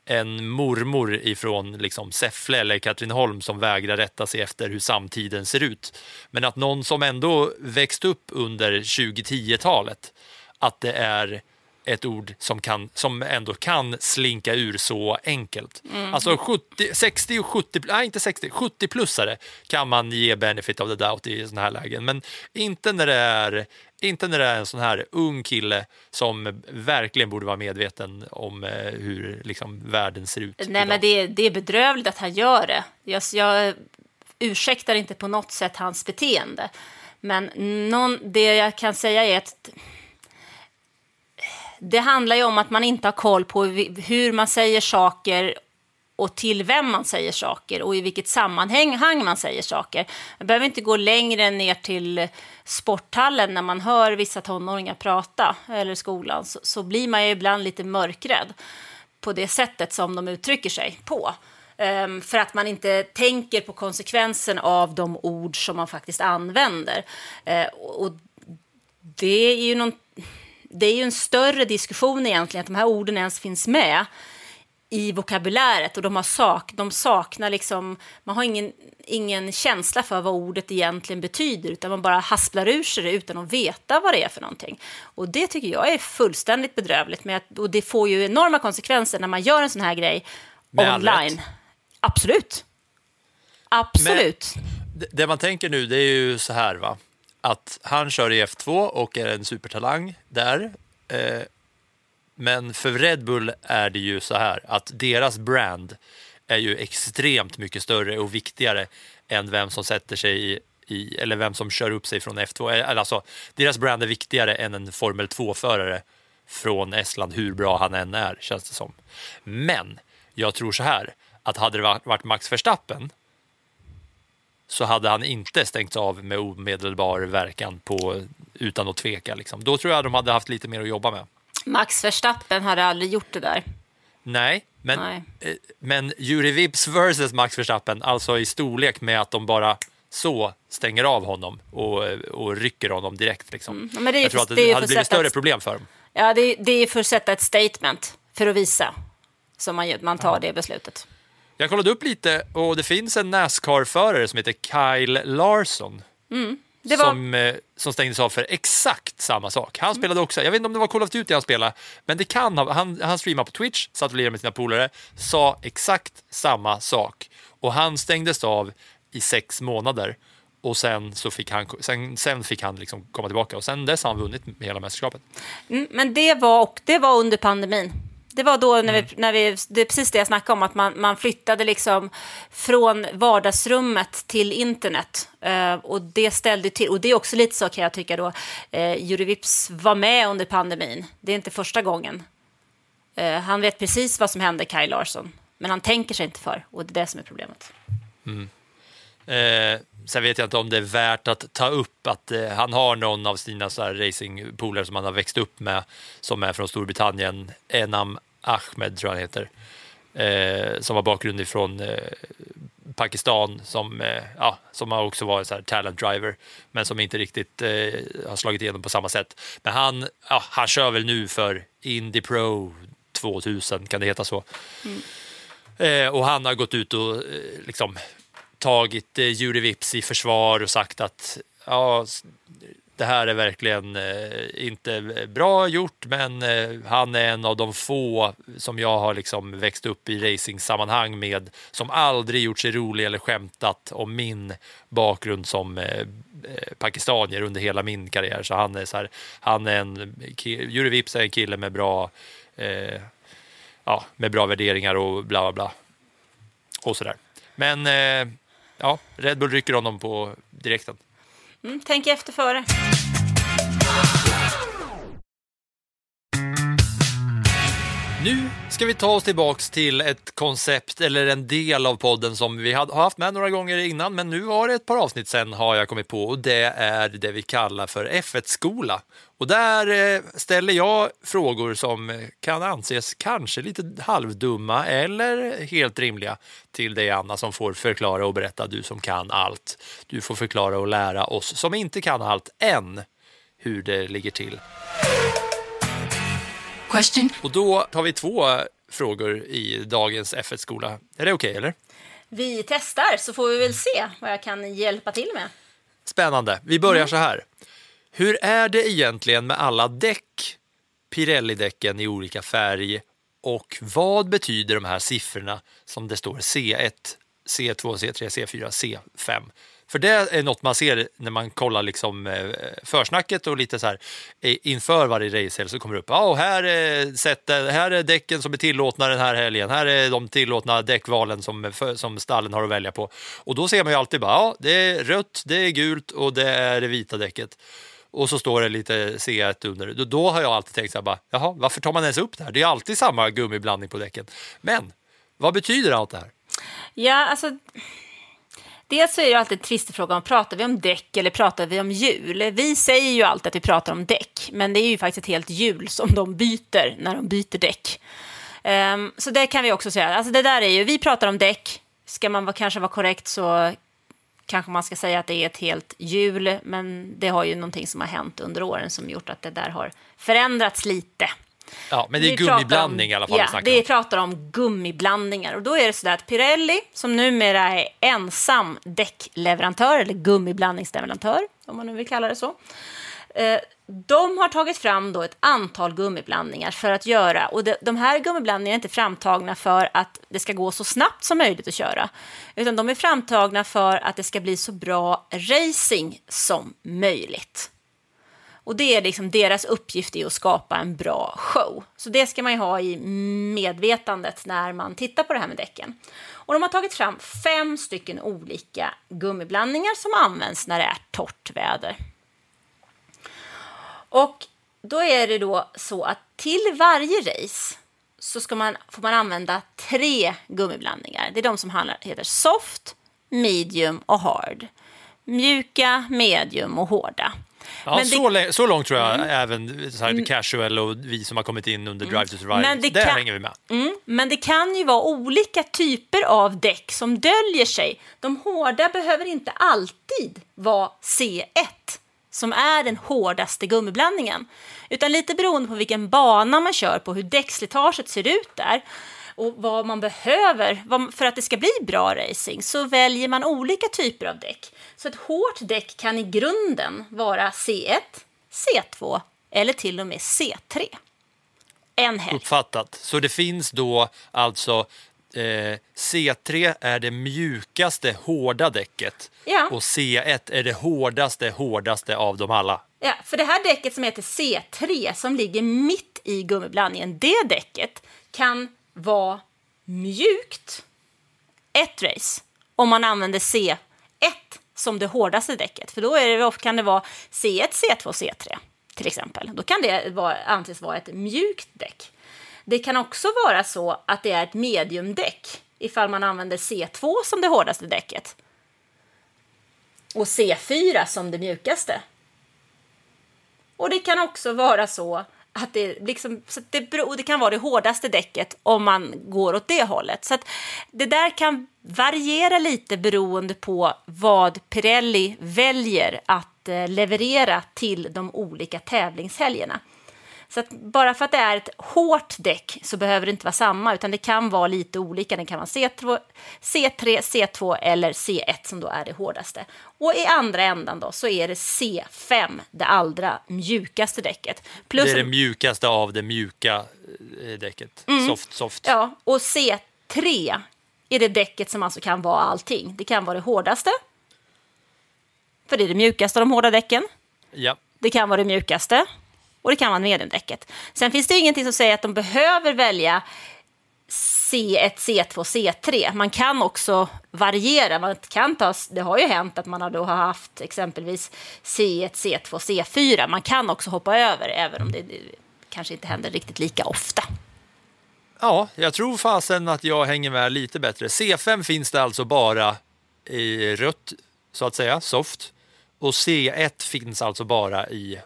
S2: en mormor ifrån liksom Säffle eller Katrineholm som vägrar rätta sig efter hur samtiden ser ut. Men att någon som ändå växt upp under 2010-talet, att det är ett ord som, kan, som ändå kan slinka ur så enkelt. Alltså 70, 60 och 70, nej inte 60, 70-plussare kan man ge benefit of the doubt i sådana här lägen. Men inte när det är inte när det är en sån här ung kille som verkligen borde vara medveten om eh, hur liksom, världen ser ut.
S3: Nej,
S2: idag.
S3: men det, det är bedrövligt att han gör det. Jag, jag ursäktar inte på något sätt hans beteende. Men någon, det jag kan säga är att det handlar ju om att man inte har koll på hur man säger saker och till vem man säger saker och i vilket sammanhang man säger saker. Man behöver inte gå längre ner till sporthallen när man hör vissa tonåringar prata, eller skolan, så, så blir man ju ibland lite mörkrädd på det sättet som de uttrycker sig på. Um, för att man inte tänker på konsekvensen av de ord som man faktiskt använder. Uh, och det är ju någonting det är ju en större diskussion egentligen, att de här orden ens finns med i vokabuläret och de, har sak, de saknar liksom, man har ingen, ingen känsla för vad ordet egentligen betyder utan man bara hasplar ur sig det utan att veta vad det är för någonting. Och det tycker jag är fullständigt bedrövligt med att, och det får ju enorma konsekvenser när man gör en sån här grej
S2: Med
S3: online. Absolut. Absolut.
S2: Det, det man tänker nu det är ju så här va, att han kör i F2 och är en supertalang där. Eh, men för Red Bull är det ju så här att deras brand är ju extremt mycket större och viktigare än vem som sätter sig i, i eller vem som kör upp sig från F2. Eh, alltså, deras brand är viktigare än en Formel 2-förare från Estland, hur bra han än är, känns det som. Men jag tror så här, att hade det varit Max Verstappen så hade han inte stängts av med omedelbar verkan på, utan att tveka. Liksom. Då tror jag de hade haft lite mer att jobba med.
S3: Max Verstappen hade aldrig gjort det där.
S2: Nej, men,
S3: Nej.
S2: eh, men Juri Vips versus Max Verstappen, alltså i storlek med att de bara så stänger av honom och, och rycker honom direkt. Liksom.
S3: Ja, men det är
S2: jag tror att
S3: det är
S2: det hade blivit större problem för dem.
S3: Ja, det, det är för att sätta ett statement, för att visa som man, man tar det beslutet.
S2: Jag kollade upp lite och det finns en Nascar-förare som heter Kyle Larsson.
S3: Det var,
S2: som, eh, som stängdes av för exakt samma sak. Han spelade också, jag vet inte om det var Call of Duty han spelade, men det kan ha, han, han streamade på Twitch, satt och lirade med sina polare, sa exakt samma sak. Och han stängdes av i sex månader och sen, så fick han, sen, sen fick han liksom komma tillbaka och sen dess har han vunnit hela mästerskapet.
S3: mm, men det var, och det var under pandemin. Det var då när
S2: Mm.
S3: vi, när vi, det är precis det jag snackade om, att man, man flyttade liksom från vardagsrummet till internet. Eh, och det ställde till, och det är också lite så kan jag tycka då, uh, Juri Vips var med under pandemin. Det är inte första gången. Eh, han vet precis vad som hände Kaj Larsson, men han tänker sig inte för, och det är det som är problemet.
S2: Eh, sen vet jag inte om det är värt att ta upp att eh, han har någon av sina racingpolare som han har växt upp med som är från Storbritannien, Enam Ahmed tror jag han heter, eh, som har bakgrund ifrån eh, Pakistan som, eh, ja, som har också varit så här talent driver men som inte riktigt eh, har slagit igenom på samma sätt. Men han, ja, han kör väl nu för Indy Pro 2000, kan det heta så. Eh, och han har gått ut och eh, liksom tagit eh, Juri Vips i försvar och sagt att ja, det här är verkligen eh, inte bra gjort, men eh, han är en av de få som jag har liksom växt upp i racingsammanhang med som aldrig gjort sig rolig eller skämtat om min bakgrund som eh, eh pakistanier under hela min karriär. Så han är, så här, han är en, Juri Vips är en kille med bra, eh, ja, med bra värderingar och bla bla bla. Och sådär. Men eh, ja, Red Bull rycker honom på direkten.
S3: Mm, tänk efter före.
S2: Nu ska vi ta oss tillbaks till ett koncept eller en del av podden som vi har haft med några gånger innan, men nu var det ett par avsnitt sen har jag kommit på och det är det vi kallar för F1-skola. Och där eh, ställer jag frågor som eh, kan anses kanske lite halvdumma eller helt rimliga till dig Anna som får förklara och berätta, du som kan allt. Du får förklara och lära oss som inte kan allt än hur det ligger till.
S6: Question.
S2: Och då tar vi två frågor i dagens F1-skola. Är det okej eller?
S3: Vi testar så får vi väl se vad jag kan hjälpa till med.
S2: Spännande. Vi börjar så här. Hur är det egentligen med alla däck? Pirelli-däcken i olika färg och vad betyder de här siffrorna som det står C1, C2, C3, C4, C5? För det är något man ser när man kollar liksom eh, försnacket och lite så här eh, inför varje racehelg så kommer det upp. Ah, ja, här är, sättet, här är däcken som är tillåtna den här helgen. Här är de tillåtna däckvalen som, eh, som stallen har att välja på. Och då ser man ju alltid bara, ja, det är rött, det är gult och det är det vita däcket. Och så står det lite C1 under. Då, då har jag alltid tänkt så här, bara, jaha, varför tar man ens upp det här? Det är alltid samma gummiblandning på däcken. Men vad betyder allt det här?
S3: Ja, alltså... Dels så är det alltid en tvistefråga om pratar vi om däck eller pratar vi om hjul. Vi säger ju alltid att vi pratar om däck, men det är ju faktiskt ett helt hjul som de byter när de byter däck. Um, så det kan vi också säga. Alltså det där är ju, vi pratar om däck. Ska man kanske vara korrekt så kanske man ska säga att det är ett helt hjul, men det har ju någonting som har hänt under åren som gjort att det där har förändrats lite.
S2: Ja, men det är
S3: Vi
S2: gummiblandning
S3: om,
S2: i alla fall
S3: Ja,
S2: vi
S3: pratar om gummiblandningar. Och då är det så att Pirelli, som numera är ensam däckleverantör, eller gummiblandningsleverantör, om man nu vill kalla det så, eh, de har tagit fram då ett antal gummiblandningar för att göra, och de, de här gummiblandningarna är inte framtagna för att det ska gå så snabbt som möjligt att köra, utan de är framtagna för att det ska bli så bra racing som möjligt. Och det är liksom deras uppgift är att skapa en bra show. Så det ska man ju ha i medvetandet när man tittar på det här med däcken. Och de har tagit fram fem stycken olika gummiblandningar som används när det är torrt väder. Och då är det då så att till varje race så ska man, får man använda tre gummiblandningar. Det är de som handlar, heter soft, medium och hard. Mjuka, medium och hårda.
S2: Ja,
S3: Men det-
S2: så, lä- så långt tror jag även så här casual och vi som har kommit in under Drive to Survive,
S3: Men det
S2: där
S3: kan-
S2: hänger vi med.
S3: Mm, men det kan ju vara olika typer av däck som döljer sig. De hårda behöver inte alltid vara C1 som är den hårdaste gummiblandningen. Utan lite beroende på vilken bana man kör på, hur däckslitaget ser ut där och vad man behöver för att det ska bli bra racing så väljer man olika typer av däck. Så ett hårt däck kan i grunden vara C1, C2 eller till och med C3. En helg.
S2: Uppfattat. Så det finns då alltså eh, C3 är det mjukaste hårda däcket
S3: Ja.
S2: och C1 är det hårdaste hårdaste av dem alla.
S3: Ja, för det här däcket som heter C3 som ligger mitt i gummiblandningen, det däcket kan vara mjukt ett race om man använder C1 som det hårdaste däcket. För då är det, kan det vara C1, C2, C3 till exempel. Då kan det vara, anses vara ett mjukt däck. Det kan också vara så att det är ett mediumdäck ifall man använder C2 som det hårdaste däcket och C4 som det mjukaste. Och det kan också vara så att det, liksom, så det, beror- det kan vara det hårdaste däcket om man går åt det hållet. Så att det där kan variera lite beroende på vad Pirelli väljer att eh, leverera till de olika tävlingshelgerna. Så bara för att det är ett hårt däck så behöver det inte vara samma, utan det kan vara lite olika. Det kan vara C2, C3, C2 eller C1 som då är det hårdaste. Och i andra ändan då så är det C5, det allra mjukaste däcket. Plus,
S2: Det är det mjukaste av det mjuka eh, däcket. Soft, soft.
S3: Mm. Ja, och C3 är det däcket som alltså kan vara allting. Det kan vara det hårdaste, för det är det mjukaste av de hårda däcken.
S2: Ja.
S3: Det kan vara det mjukaste och det kan vara mediumdäcket. Sen finns det ingenting som säger att de behöver välja C1, C2, C3. Man kan också variera. Man kan ta, det har ju hänt att man har då har haft exempelvis C1, C2, C4. Man kan också hoppa över, även om det kanske inte händer riktigt lika ofta.
S2: Ja, jag tror fasen att jag hänger med lite bättre. C5 finns det alltså bara i rött, så att säga, soft. Och C1 finns alltså bara i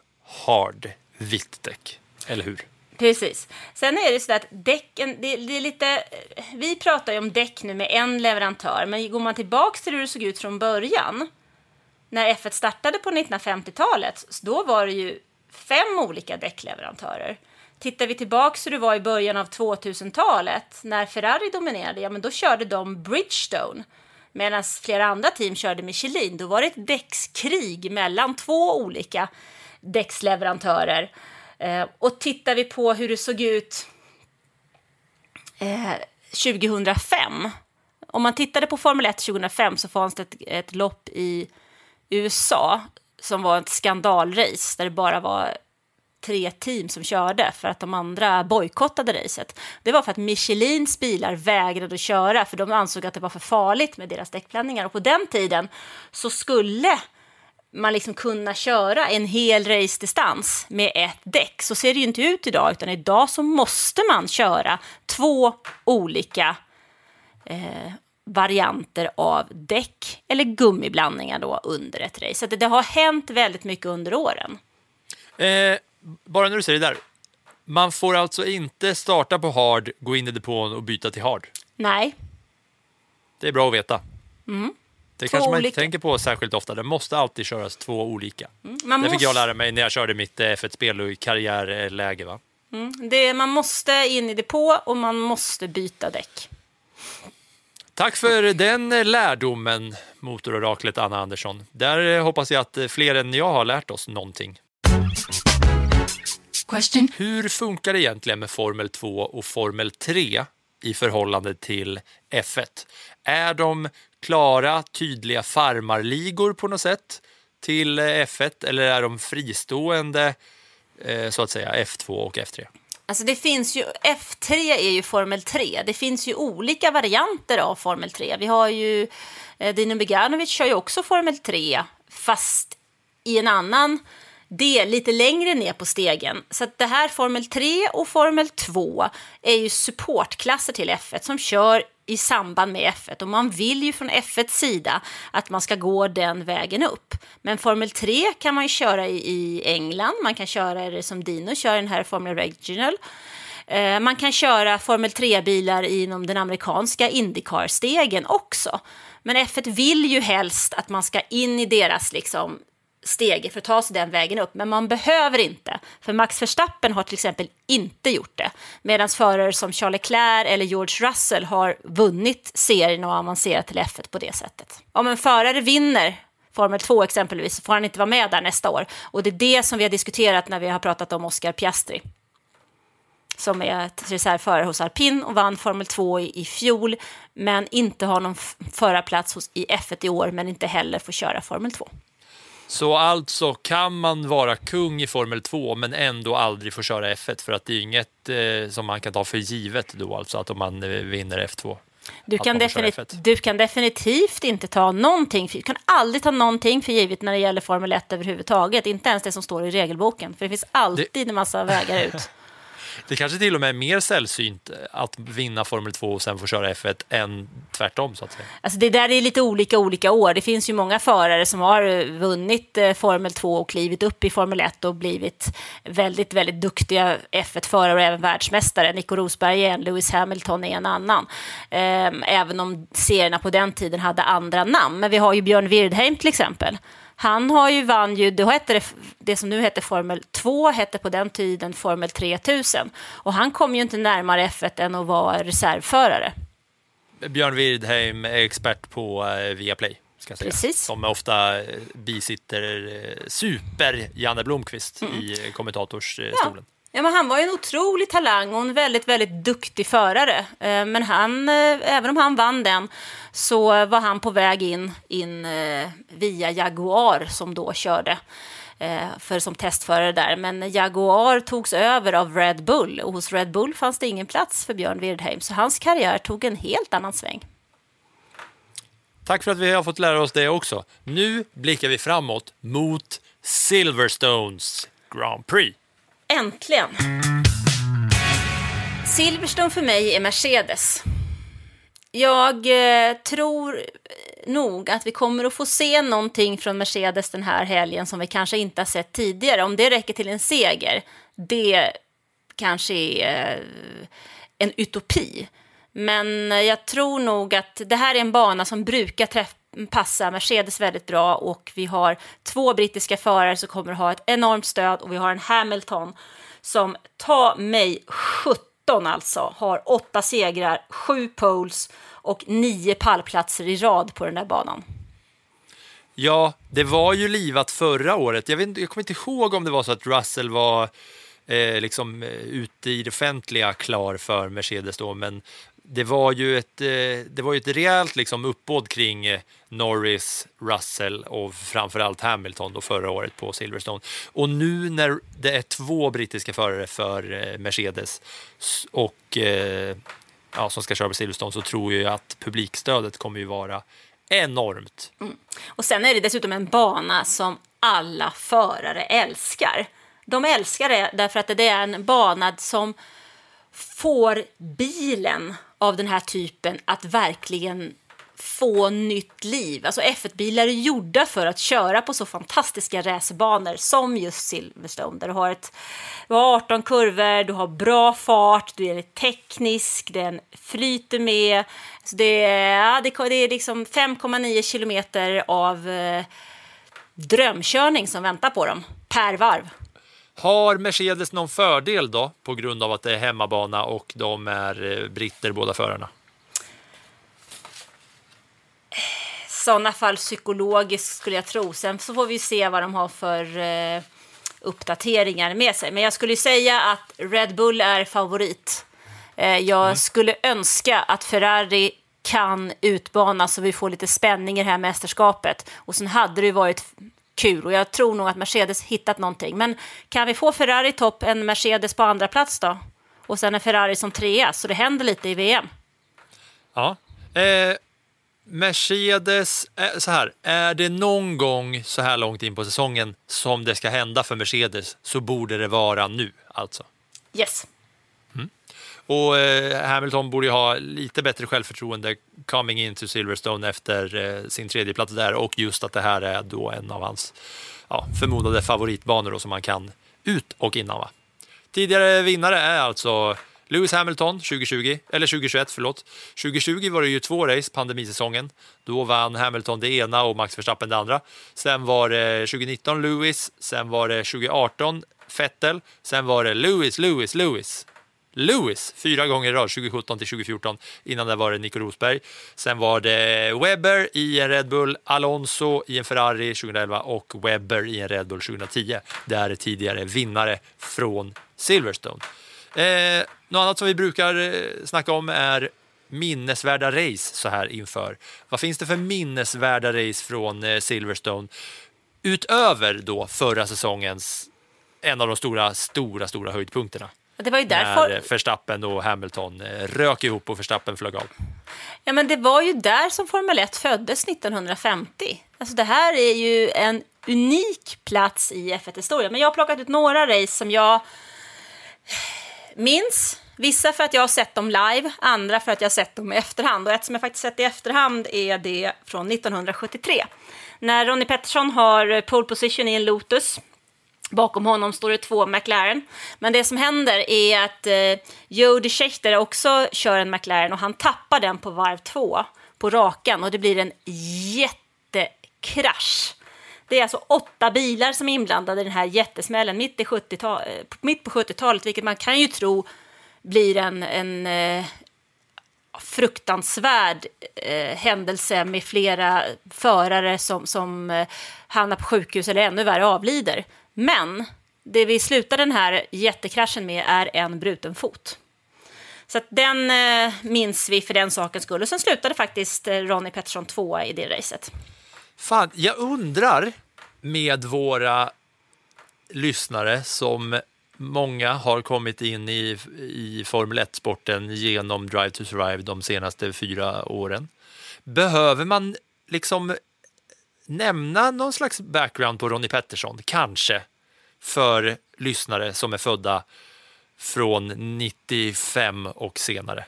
S2: hard, vitt däck. Eller hur?
S3: Precis. Sen är det så att däcken, det, det är lite, vi pratar ju om däck nu med en leverantör, men går man tillbaka till hur det såg ut från början, när F1 startade på 1950-talet, då var det ju fem olika däckleverantörer. Tittar vi tillbaka hur det var i början av 2000-talet, när Ferrari dominerade, ja men då körde de Bridgestone. Medan flera andra team körde Michelin, då var det ett däckskrig mellan två olika däcksleverantörer. Eh, och tittar vi på hur det såg ut eh, 2005. Om man tittade på Formel 1 2005 så fanns det ett, ett lopp i USA som var ett skandalrace där det bara var tre team som körde för att de andra bojkottade racet. Det var för att Michelins bilar vägrade att köra för de ansåg att det var för farligt med deras däckblandningar. Och på den tiden så skulle man liksom kunna köra en hel race-distans med ett däck. Så ser det ju inte ut idag, utan idag så måste man köra två olika eh, varianter av däck eller gummiblandningar då under ett race. Så det, det har hänt väldigt mycket under åren.
S2: Eh, bara när du säger det där. Man får alltså inte starta på hard, gå in i depån och byta till hard.
S3: Nej,
S2: Det är bra att veta.
S3: Mm. Två
S2: kanske man
S3: olika.
S2: inte tänker på särskilt ofta. Det måste alltid köras två olika.
S3: man
S2: det fick
S3: måste,
S2: jag lära mig när jag körde mitt eh, F1-spel och i karriärläge. Va?
S3: det, man måste in i depå och man måste byta däck.
S2: Tack för den eh, lärdomen, motororaklet Anna Andersson. Där eh, hoppas jag att fler än jag har lärt oss någonting.
S6: Question.
S2: Hur funkar det egentligen med Formel 2 och Formel 3 i förhållande till F1? Är de klara, tydliga farmarligor på något sätt till eh, F1 eller är de fristående, eh, så att säga, F2 och F3?
S3: Alltså det finns ju, F3 är ju Formel 3. Det finns ju olika varianter av Formel 3. Vi har ju, eh, Dino Beganovic kör ju också Formel 3, fast i en annan del, lite längre ner på stegen. Så att det här Formel 3 och Formel 2 är ju supportklasser till F1 som kör i samband med F1 och man vill ju från F1 sida att man ska gå den vägen upp. Men Formel 3 kan man ju köra i, i England, man kan köra det som Dino kör den här Formel Regional. Eh, Man kan köra Formel 3-bilar inom den amerikanska Indycar-stegen också. Men F1 vill ju helst att man ska in i deras liksom, stege för att ta sig den vägen upp. Men man behöver inte, för Max Verstappen har till exempel inte gjort det. Medan förare som Charles Leclerc eller George Russell har vunnit serien och avancerat till F1 på det sättet. Om en förare vinner Formel 2 exempelvis så får han inte vara med där nästa år. Och det är det som vi har diskuterat när vi har pratat om Oscar Piastri som är ett reservförare hos Alpin och vann Formel 2 i, i fjol, men inte har någon förarplats hos, i F1 i år, men inte heller får köra Formel 2.
S2: Så alltså kan man vara kung i Formel 2 men ändå aldrig få köra F1 för att det är inget eh, som man kan ta för givet då alltså att om man eh, vinner F2.
S3: Du kan,
S2: man får köra
S3: definit-
S2: F1.
S3: du kan definitivt inte ta någonting, för, du kan aldrig ta någonting för givet när det gäller Formel 1 överhuvudtaget, inte ens det som står i regelboken, för det finns alltid en massa vägar ut.
S2: Det kanske till och med är mer sällsynt att vinna Formel 2 och sen få köra F1 än tvärtom så att säga.
S3: Alltså det där är lite olika olika år. Det finns ju många förare som har eh, vunnit eh, Formel 2 och klivit upp i Formel 1 och blivit väldigt, väldigt duktiga F1-förare och även världsmästare. Nico Rosberg är en, Lewis Hamilton är en annan. Ehm, även om serierna på den tiden hade andra namn. Men vi har ju Björn Wirdheim till exempel. Han har ju vann ju, då hette det, det som nu heter Formel 2, hette på den tiden Formel 3000. Och han kom ju inte närmare F1 än att vara reservförare.
S2: Björn Wirdheim är expert på eh, Viaplay. Ska jag säga.
S3: Precis.
S2: Som ofta eh, bisitter eh, super-Janne Blomqvist
S3: Mm.
S2: i kommentatorsstolen.
S3: Ja, men han var ju en otrolig talang och en väldigt, väldigt duktig förare. Eh, men han, eh, även om han vann den så var han på väg in, in eh, via Jaguar som då körde för som testförare där. Men Jaguar togs över av Red Bull och hos Red Bull fanns det ingen plats för Björn Wirdheim. Så hans karriär tog en helt annan sväng.
S2: Tack för att vi har fått lära oss det också. Nu blickar vi framåt mot Silverstones Grand Prix.
S3: Äntligen! Silverstone för mig är Mercedes. Jag eh, tror nog att vi kommer att få se någonting från Mercedes den här helgen som vi kanske inte har sett tidigare. Om det räcker till en seger, det kanske är eh, en utopi. Men eh, jag tror nog att det här är en bana som brukar träffa passa Mercedes väldigt bra och vi har två brittiska förare som kommer att ha ett enormt stöd och vi har en Hamilton som, ta mig 17 alltså, har åtta segrar, sju poles och nio pallplatser i rad på den där banan.
S2: Ja, det var ju livat förra året. Jag, vet, jag kommer inte ihåg om det var så att Russell var eh, liksom, eh, ute i det offentliga klar för Mercedes då, men det var ju ett, eh, det var ju ett rejält liksom, uppbåd kring eh, Norris, Russell och framförallt Hamilton då förra året på Silverstone. Och nu när det är två brittiska förare för eh, Mercedes och ja, som ska köra på Silverstone så tror jag att publikstödet kommer ju vara enormt. Mm.
S3: Och sen är det dessutom en bana som alla förare älskar. De älskar det därför att det är en bana som får bilen av den här typen att verkligen få nytt liv. Alltså F1-bilar är gjorda för att köra på så fantastiska racerbanor som just Silverstone där du har, ett, du har 18 kurvor, du har bra fart, du är teknisk, den flyter med. Så det, är, ja, det, det är liksom 5,9 kilometer av eh, drömkörning som väntar på dem per varv.
S2: Har Mercedes någon fördel då på grund av att det är hemmabana och de är eh, britter båda förarna?
S3: sådana fall psykologiskt skulle jag tro. Sen så får vi se vad de har för eh, uppdateringar med sig. Men jag skulle säga att Red Bull är favorit. Eh, jag skulle önska att Ferrari kan utbana så vi får lite spänning i det här mästerskapet. Och sen hade det ju varit kul och jag tror nog att Mercedes hittat någonting. Men kan vi få Ferrari topp, en Mercedes på andra plats då? Och sen en Ferrari som trea, så det händer lite i VM.
S2: Ja. Eh, Mercedes, eh, så här, är det någon gång så här långt in på säsongen som det ska hända för Mercedes så borde det vara nu alltså.
S3: Yes.
S2: Och eh, Hamilton borde ju ha lite bättre självförtroende coming into Silverstone efter eh, sin tredje plats där och just att det här är då en av hans ja, förmodade favoritbanor då, som han kan ut och innan. Va? Tidigare vinnare är alltså Lewis Hamilton 2020, eller 2021, förlåt. 2020 var det ju två race, pandemisäsongen. Då vann Hamilton det ena och Max Verstappen det andra. Sen var det 2019 Lewis, sen var det 2018 Vettel, sen var det Lewis, Lewis, Lewis. Lewis fyra gånger i rad, 2017 till 2014. Innan det var det Nico Rosberg. Sen var det Webber i en Red Bull, Alonso i en Ferrari 2011 och Webber i en Red Bull 2010. Det är tidigare vinnare från Silverstone. Eh, något annat som vi brukar eh, snacka om är minnesvärda race så här inför. Vad finns det för minnesvärda race från eh, Silverstone utöver då förra säsongens en av de stora, stora, stora höjdpunkterna?
S3: Det var ju
S2: när
S3: därför...
S2: Verstappen och Hamilton eh, rök ihop och Verstappen flög av.
S3: Ja, men det var ju där som Formel 1 föddes 1950. Alltså det här är ju en unik plats i F1-historien. Men jag har plockat ut några race som jag minns. Vissa för att jag har sett dem live, andra för att jag har sett dem i efterhand. Och ett som jag faktiskt sett i efterhand är det från 1973. När Ronnie Peterson har pole position i en Lotus Bakom honom står det två McLaren. Men det som händer är att eh, Jody Schechter också kör en McLaren och han tappar den på varv två på rakan och det blir en jättekrasch. Det är alltså åtta bilar som är inblandade i den här jättesmällen mitt, i 70 eh, mitt på 70-talet, vilket man kan ju tro blir en, en eh, fruktansvärd eh, händelse med flera förare som, som eh, hamnar på sjukhus eller ännu värre avlider. Men det vi slutar den här jättekraschen med är en bruten fot. Så att den eh, minns vi för den sakens skull. Och sen slutade faktiskt eh, Ronnie Pettersson tvåa i det racet.
S2: Fan, jag undrar med våra lyssnare som många har kommit in i, i Formel 1-sporten genom Drive to Survive de senaste fyra åren. Behöver man liksom nämna någon slags background på Ronnie Pettersson, kanske, för lyssnare som är födda från 95 och senare?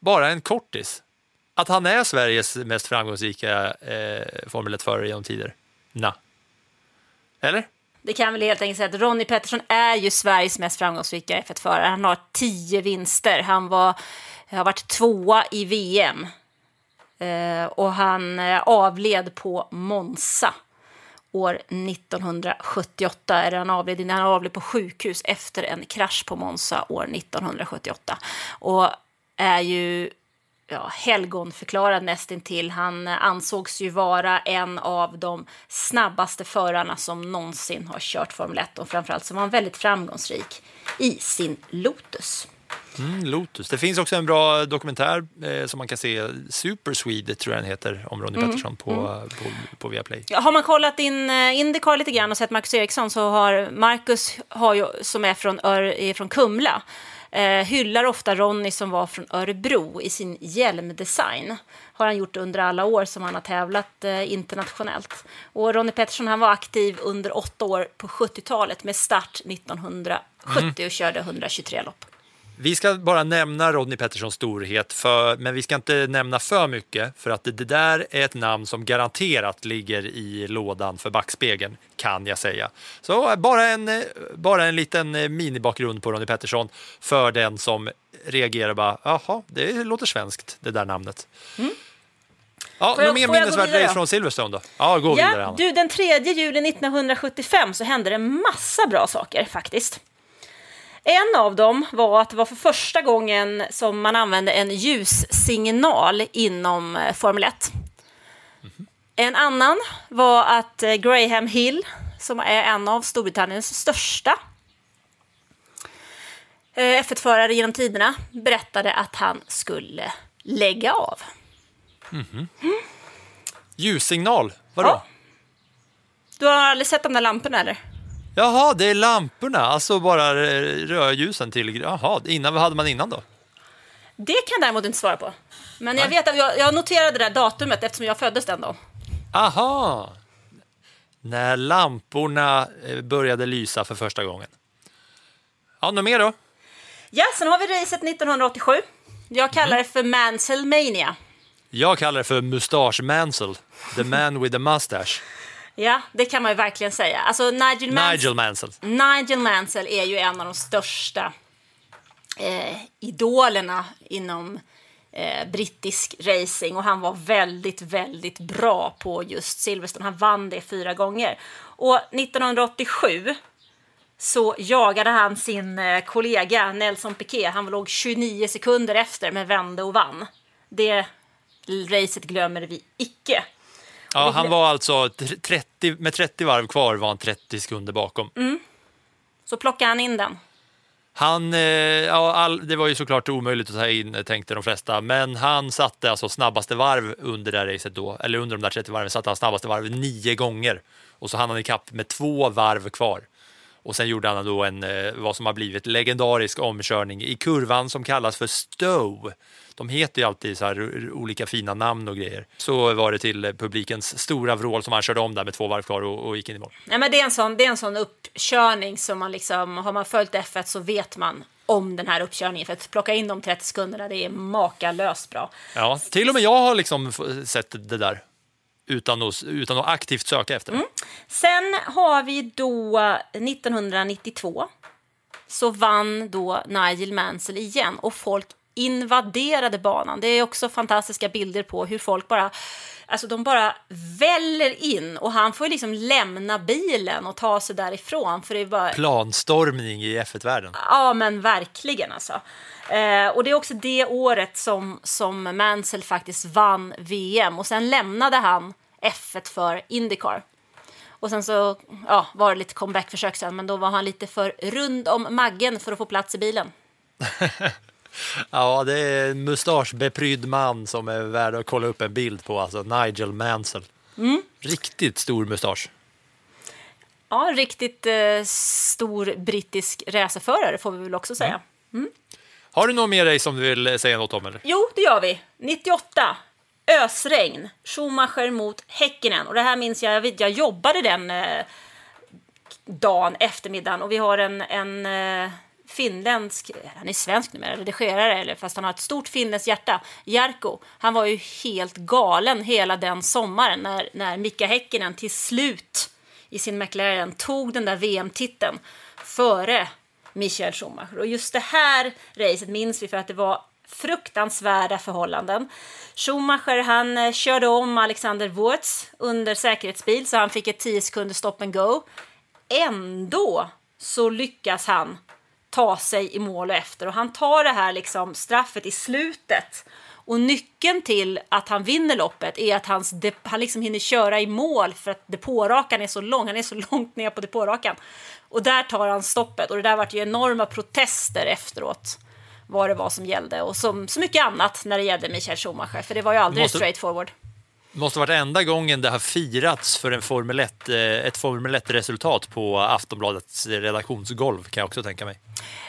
S2: Bara en kortis. Att han är Sveriges mest framgångsrika eh, Formel 1-förare genom tider? Na. Eller?
S3: Det kan väl helt enkelt säga att Ronnie Pettersson är ju Sveriges mest framgångsrika F1-förare. Han har tio vinster. Han var, har varit tvåa i VM. Eh, och han eh, avled på Monza år 1978. Eller han avled, han avled på sjukhus efter en krasch på Monza år 1978. Och är ju ja, helgonförklarad nästintill. Han eh, ansågs ju vara en av de snabbaste förarna som någonsin har kört Formel 1 och framförallt så var han väldigt framgångsrik i sin Lotus.
S2: Mm, Lotus. Det finns också en bra dokumentär eh, som man kan se, Super Swede tror jag den heter, om Ronnie mm. Pettersson på, mm. på, på Viaplay.
S3: Har man kollat in uh, Indycar lite grann och sett Marcus Eriksson så har Marcus, har ju, som är från, är från Kumla, eh, hyllar ofta Ronny som var från Örebro i sin hjälmdesign. Har han gjort under alla år som han har tävlat eh, internationellt. Och Ronny Pettersson han var aktiv under åtta år på 70-talet med start 1970 mm. och körde 123 lopp.
S2: Vi ska bara nämna Rodney Petterssons storhet, för, men vi ska inte nämna för mycket för att det, det, där är ett namn som garanterat ligger i lådan för backspegeln, kan jag säga. Så bara en, bara en liten minibakgrund på Rodney Pettersson för den som reagerar bara, jaha, det låter svenskt det där namnet. Mm. Ja, något mer minnesvärt race från Silverstone då? Ja, gå
S3: ja,
S2: vidare. Anna.
S3: Du, den 3 juli 1975 så hände det massa bra saker faktiskt. En av dem var att det var för första gången som man använde en ljussignal inom eh, Formel 1. Mm. En annan var att eh, Graham Hill, som är en av Storbritanniens största eh, F1-förare genom tiderna, berättade att han skulle lägga av.
S2: Mm. Mm. Ljussignal, vadå? Ja.
S3: Du har aldrig sett de där lamporna eller?
S2: Jaha, det är lamporna, alltså bara rödljusen till. Jaha, innan, vad hade man innan då?
S3: Det kan jag däremot inte svara på. Men jag vet att jag, jag noterade det där datumet eftersom jag föddes den dagen.
S2: Aha! När lamporna eh, började lysa för första gången. Ja, något mer då?
S3: Ja, sen har vi racet 1987. Jag kallar mm. det för Manselmania.
S2: Jag kallar det för Mustache Mansell, the man with the mustache.
S3: Ja, det kan man ju verkligen säga. Alltså Nigel,
S2: Mans Nigel Mansell.
S3: Nigel Mansell är ju en av de största eh, idolerna inom eh, brittisk racing och han var väldigt, väldigt bra på just Silverstone. Han vann det fyra gånger. Och 1987 så jagade han sin eh, kollega Nelson Piquet. Han låg 29 sekunder efter men vände och vann. Det racet glömmer vi icke.
S2: Ja, han var alltså 30, med 30 varv kvar var han 30 sekunder bakom.
S3: Mm. Så plockade han in den.
S2: Han, eh, ja, all, det var ju såklart omöjligt att ta in, tänkte de flesta, men han satte alltså snabbaste varv under det racet då, eller under de där 30 varven satte han snabbaste varv nio gånger och så hann han ikapp med två varv kvar. Och sen gjorde han då en, eh, vad som har blivit legendarisk omkörning i kurvan som kallas för Stowe de heter ju alltid så här olika fina namn och grejer. Så var det till publikens stora vrål som han körde om där med två varv kvar och, och gick in i mål.
S3: Nej, men det, är en sån, det är en sån uppkörning som man liksom, har man följt F1 så vet man om den här uppkörningen. För att plocka in de 30 sekunderna, det är makalöst bra.
S2: Ja, till och med jag har liksom sett det där utan att, utan att aktivt söka efter det. Mm.
S3: Sen har vi då 1992 så vann då Nigel Mansell igen och folk invaderade banan. Det är också fantastiska bilder på hur folk bara Alltså de bara väller in och han får liksom lämna bilen och ta sig därifrån för det är bara...
S2: Planstormning i F1-världen.
S3: Ja, men verkligen alltså. Eh, och det är också det året som, som Mansell faktiskt vann VM och sen lämnade han F1 för Indycar. Och sen så ja, var det lite comebackförsök sen, men då var han lite för rund om maggen för att få plats i bilen.
S2: Ja, det är en mustaschbeprydd man som är värd att kolla upp en bild på, alltså Nigel Mansell. Riktigt stor mustasch.
S3: Ja, riktigt eh, stor brittisk racerförare får vi väl också säga.
S2: Har du något mer dig som du vill säga något om? Eller?
S3: Jo, det gör vi. 98. Ösregn. Schumacher mot Häkkinen. Och det här minns jag, jag, jag jobbade den eh, dagen, eftermiddagen. Och vi har en, en eh, finländsk, han är svensk numera, redigerare, eller fast han har ett stort finländskt hjärta. Jarko, han var ju helt galen hela den sommaren när, när Mika Häkkinen till slut i sin McLaren tog den där VM-titeln före Michael Schumacher. Och just det här racet minns vi för att det var fruktansvärda förhållanden. Schumacher han eh, körde om Alexander Wurz under säkerhetsbil så han fick ett 10 sekunder stop and go. Ändå så lyckas han ta sig i mål och efter och han tar det här liksom straffet i slutet. Och nyckeln till att han vinner loppet är att hans han liksom hinner köra i mål för att depårakan är så lång. Han är så långt ner på depårakan. Och där tar han stoppet och det där vart ju enorma protester efteråt vad det var som gällde och som så mycket annat när det gällde Michael Schumacher för det var ju aldrig
S2: Måste-
S3: straight forward.
S2: Måste varit enda gången det har firats för en Formel 1, eh, ett Formel 1-resultat på Aftonbladets redaktionsgolv kan jag också tänka mig.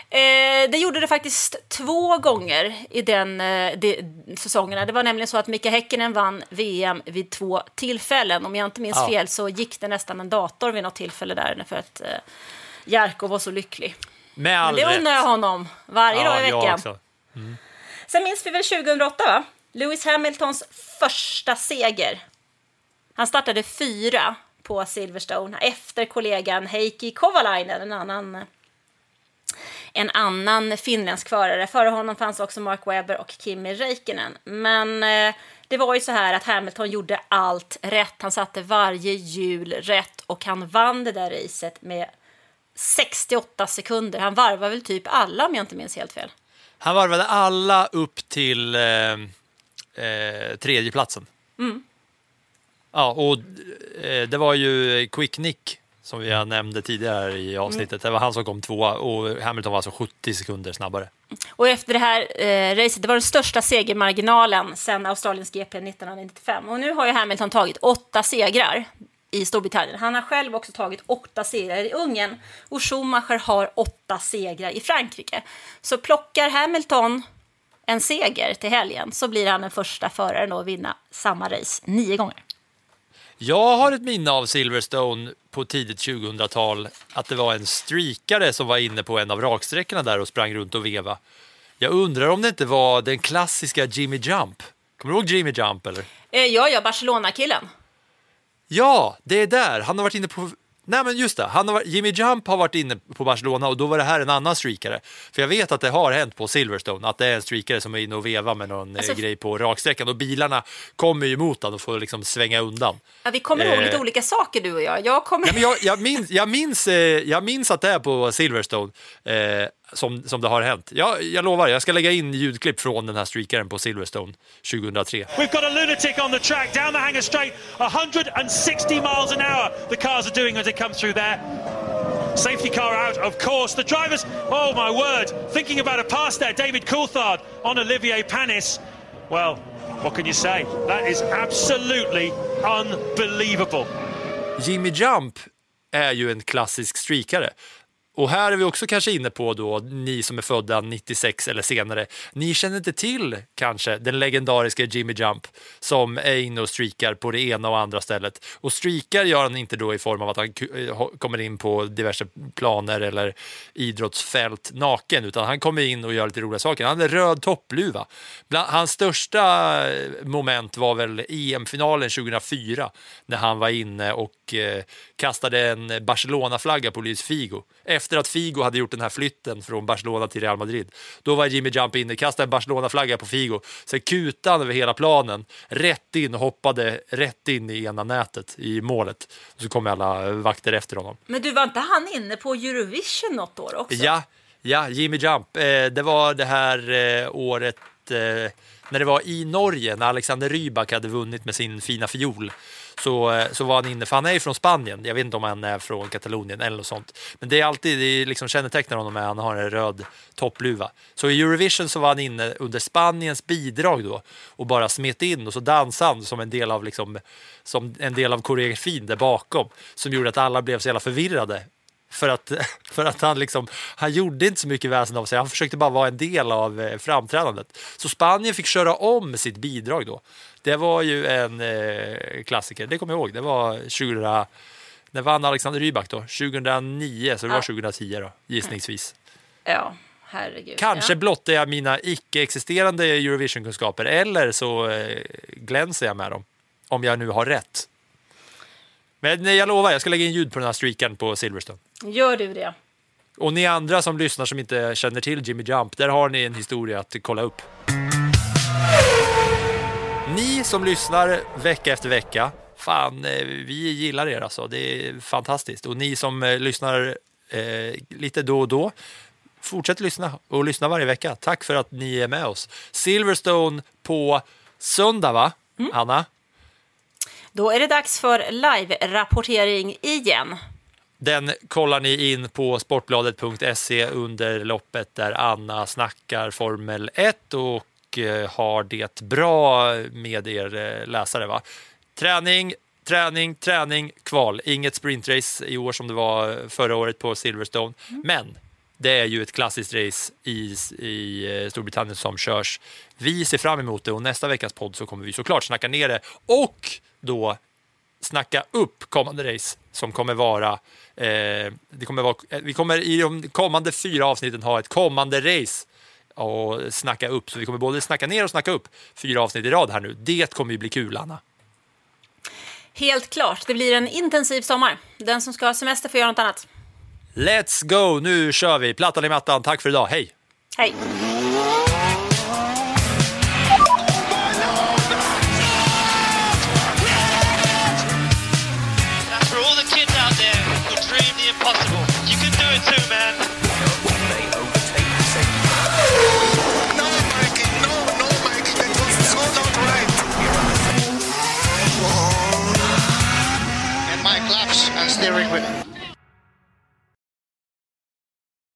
S3: Eh, det gjorde det faktiskt två gånger i den eh, de, säsongerna. Det var nämligen så att Mika Häkkinen vann VM vid två tillfällen. Om jag inte minns
S2: Ja.
S3: fel så gick det nästan en dator vid något tillfälle där för att eh, Jarko var så lycklig.
S2: Med
S3: Men
S2: all
S3: det
S2: rätt.
S3: undrar jag honom varje dag i veckan.
S2: också.
S3: Sen minns vi väl 2008, va? Lewis Hamiltons första seger. Han startade fyra på Silverstone efter kollegan Heikki Kovalainen, en annan, en annan finländsk förare. Före honom fanns också Mark Webber och Kimi Räikkönen. Men eh, det var ju så här att Hamilton gjorde allt rätt. Han satte varje hjul rätt och han vann det där racet med 68 sekunder. Han varvade väl typ alla om jag inte minns helt fel.
S2: Han varvade alla upp till eh, eh, tredjeplatsen.
S3: Mm.
S2: Ja, och eh, det var ju Quick Nick som vi nämnde tidigare i avsnittet. Det var han som kom tvåa och Hamilton var alltså 70 sekunder snabbare.
S3: Och efter det här eh, racet, det var den största segermarginalen sedan Australiens GP 1995. Och nu har ju Hamilton tagit åtta segrar i Storbritannien. Han har själv också tagit åtta segrar i Ungern och Schumacher har åtta segrar i Frankrike. Så plockar Hamilton en seger till helgen så blir han den första föraren att vinna samma race nio gånger.
S2: Jag har ett minne av Silverstone på tidigt 2000-tal att det var en streakare som var inne på en av raksträckorna där och sprang runt och veva. Jag undrar om det inte var den klassiska Jimmy Jump. Kommer du ihåg Jimmy Jump eller?
S3: Eh, ja, ja, Barcelona-killen.
S2: Ja, det är där. Han har varit inne på... Nej, men just det. Han har. Jimmy Jump har varit inne på Barcelona och då var det här en annan streakare. För jag vet att det har hänt på Silverstone, att det är en streakare som är inne och vevar med någon
S3: Alltså-
S2: eh, grej på raksträckan och bilarna kommer ju emot honom och får liksom svänga undan.
S3: Ja, vi kommer ihåg
S2: Eh.
S3: lite olika saker du och jag. Jag kommer...
S2: Ja, men jag, jag, minns, jag, minns, eh, jag minns att det är på Silverstone eh, som, som det har hänt. Jag, jag lovar, jag ska lägga in ljudklipp från den här streakaren på Silverstone 2003.
S6: We've got a lunatic on the track down the hanger straight, 160 miles an hour. The cars are doing as they come through there. Safety car out, of course. The drivers, oh my word, thinking about a pass there. David Coulthard on Olivier Panis. Well, what can you say? That is absolutely unbelievable.
S2: Jimmy Jump är ju en klassisk streakare. Och här är vi också kanske inne på då, ni som är födda 96 eller senare, ni känner inte till kanske den legendariska Jimmy Jump som är inne och streakar på det ena och andra stället. Och streakar gör han inte då i form av att han eh, kommer in på diverse planer eller idrottsfält naken, utan han kommer in och gör lite roliga saker. Han hade röd toppluva. Bland, hans största eh, moment var väl EM-finalen 2004 när han var inne och eh, kastade en Barcelona-flagga på Luis Figo efter att Figo hade gjort den här flytten från Barcelona till Real Madrid. Då var Jimmy Jump inne, kastade en Barcelona-flagga på Figo, sen kutade han över hela planen, rätt in och hoppade rätt in i ena nätet i målet. Så kom alla vakter efter honom.
S3: Men du, var inte han inne på Eurovision något år också?
S2: Ja, ja Jimmy Jump. Eh, det var det här eh, året eh, när det var i Norge, när Alexander Rybak hade vunnit med sin fina fiol. Så, eh, så var han inne, för han är ju från Spanien. Jag vet inte om han är från Katalonien eller något sånt. Men det är alltid, det är liksom kännetecknar honom att han har en röd toppluva. Så i Eurovision så var han inne under Spaniens bidrag då och bara smet in och så dansade han som en del av, liksom, som en del av koreografin där bakom. Som gjorde att alla blev så jävla förvirrade för att, för att han, liksom, han gjorde inte så mycket väsen av sig. Han försökte bara vara en del av eh, framträdandet. Så Spanien fick köra om sitt bidrag då. Det var ju en eh, klassiker, det kommer jag ihåg. Det var 2000, när vann Alexander Rybak då? 2009, så det var 2010 då, gissningsvis.
S3: Ja, herregud.
S2: Kanske
S3: ja.
S2: blottar jag mina icke-existerande Eurovision-kunskaper eller så eh, glänser jag med dem. Om jag nu har rätt. Men jag lovar, jag ska lägga in ljud på den här streaken på Silverstone.
S3: Gör du det?
S2: Och ni andra som lyssnar som inte känner till Jimmy Jump, där har ni en historia att kolla upp. Ni som lyssnar vecka efter vecka, fan, eh, vi gillar er alltså. Det är fantastiskt. Och ni som eh, lyssnar eh, lite då och då, fortsätt lyssna och lyssna varje vecka. Tack för att ni är med oss. Silverstone på söndag, va, Anna?
S3: Då är det dags för live-rapportering igen.
S2: Den kollar ni in på sportbladet.se under loppet där Anna snackar Formel 1 och eh, har det bra med er eh, läsare. Va? Träning, träning, träning, kval. Inget sprintrace i år som det var förra året på Silverstone. Men det är ju ett klassiskt race i, i eh, Storbritannien som körs. Vi ser fram emot det och nästa veckas podd så kommer vi såklart snacka ner det och då snacka upp kommande race som kommer vara, eh, det kommer vara eh, vi kommer i de kommande fyra avsnitten ha ett kommande race och snacka upp. Så vi kommer både snacka ner och snacka upp fyra avsnitt i rad här nu. Det kommer ju bli kul, Anna.
S3: Helt klart, det blir en intensiv sommar. Den som ska ha semester får göra något annat.
S2: Let's go! Nu kör vi! Plattan i mattan. Tack för idag. Hej!
S3: Hej!
S1: And my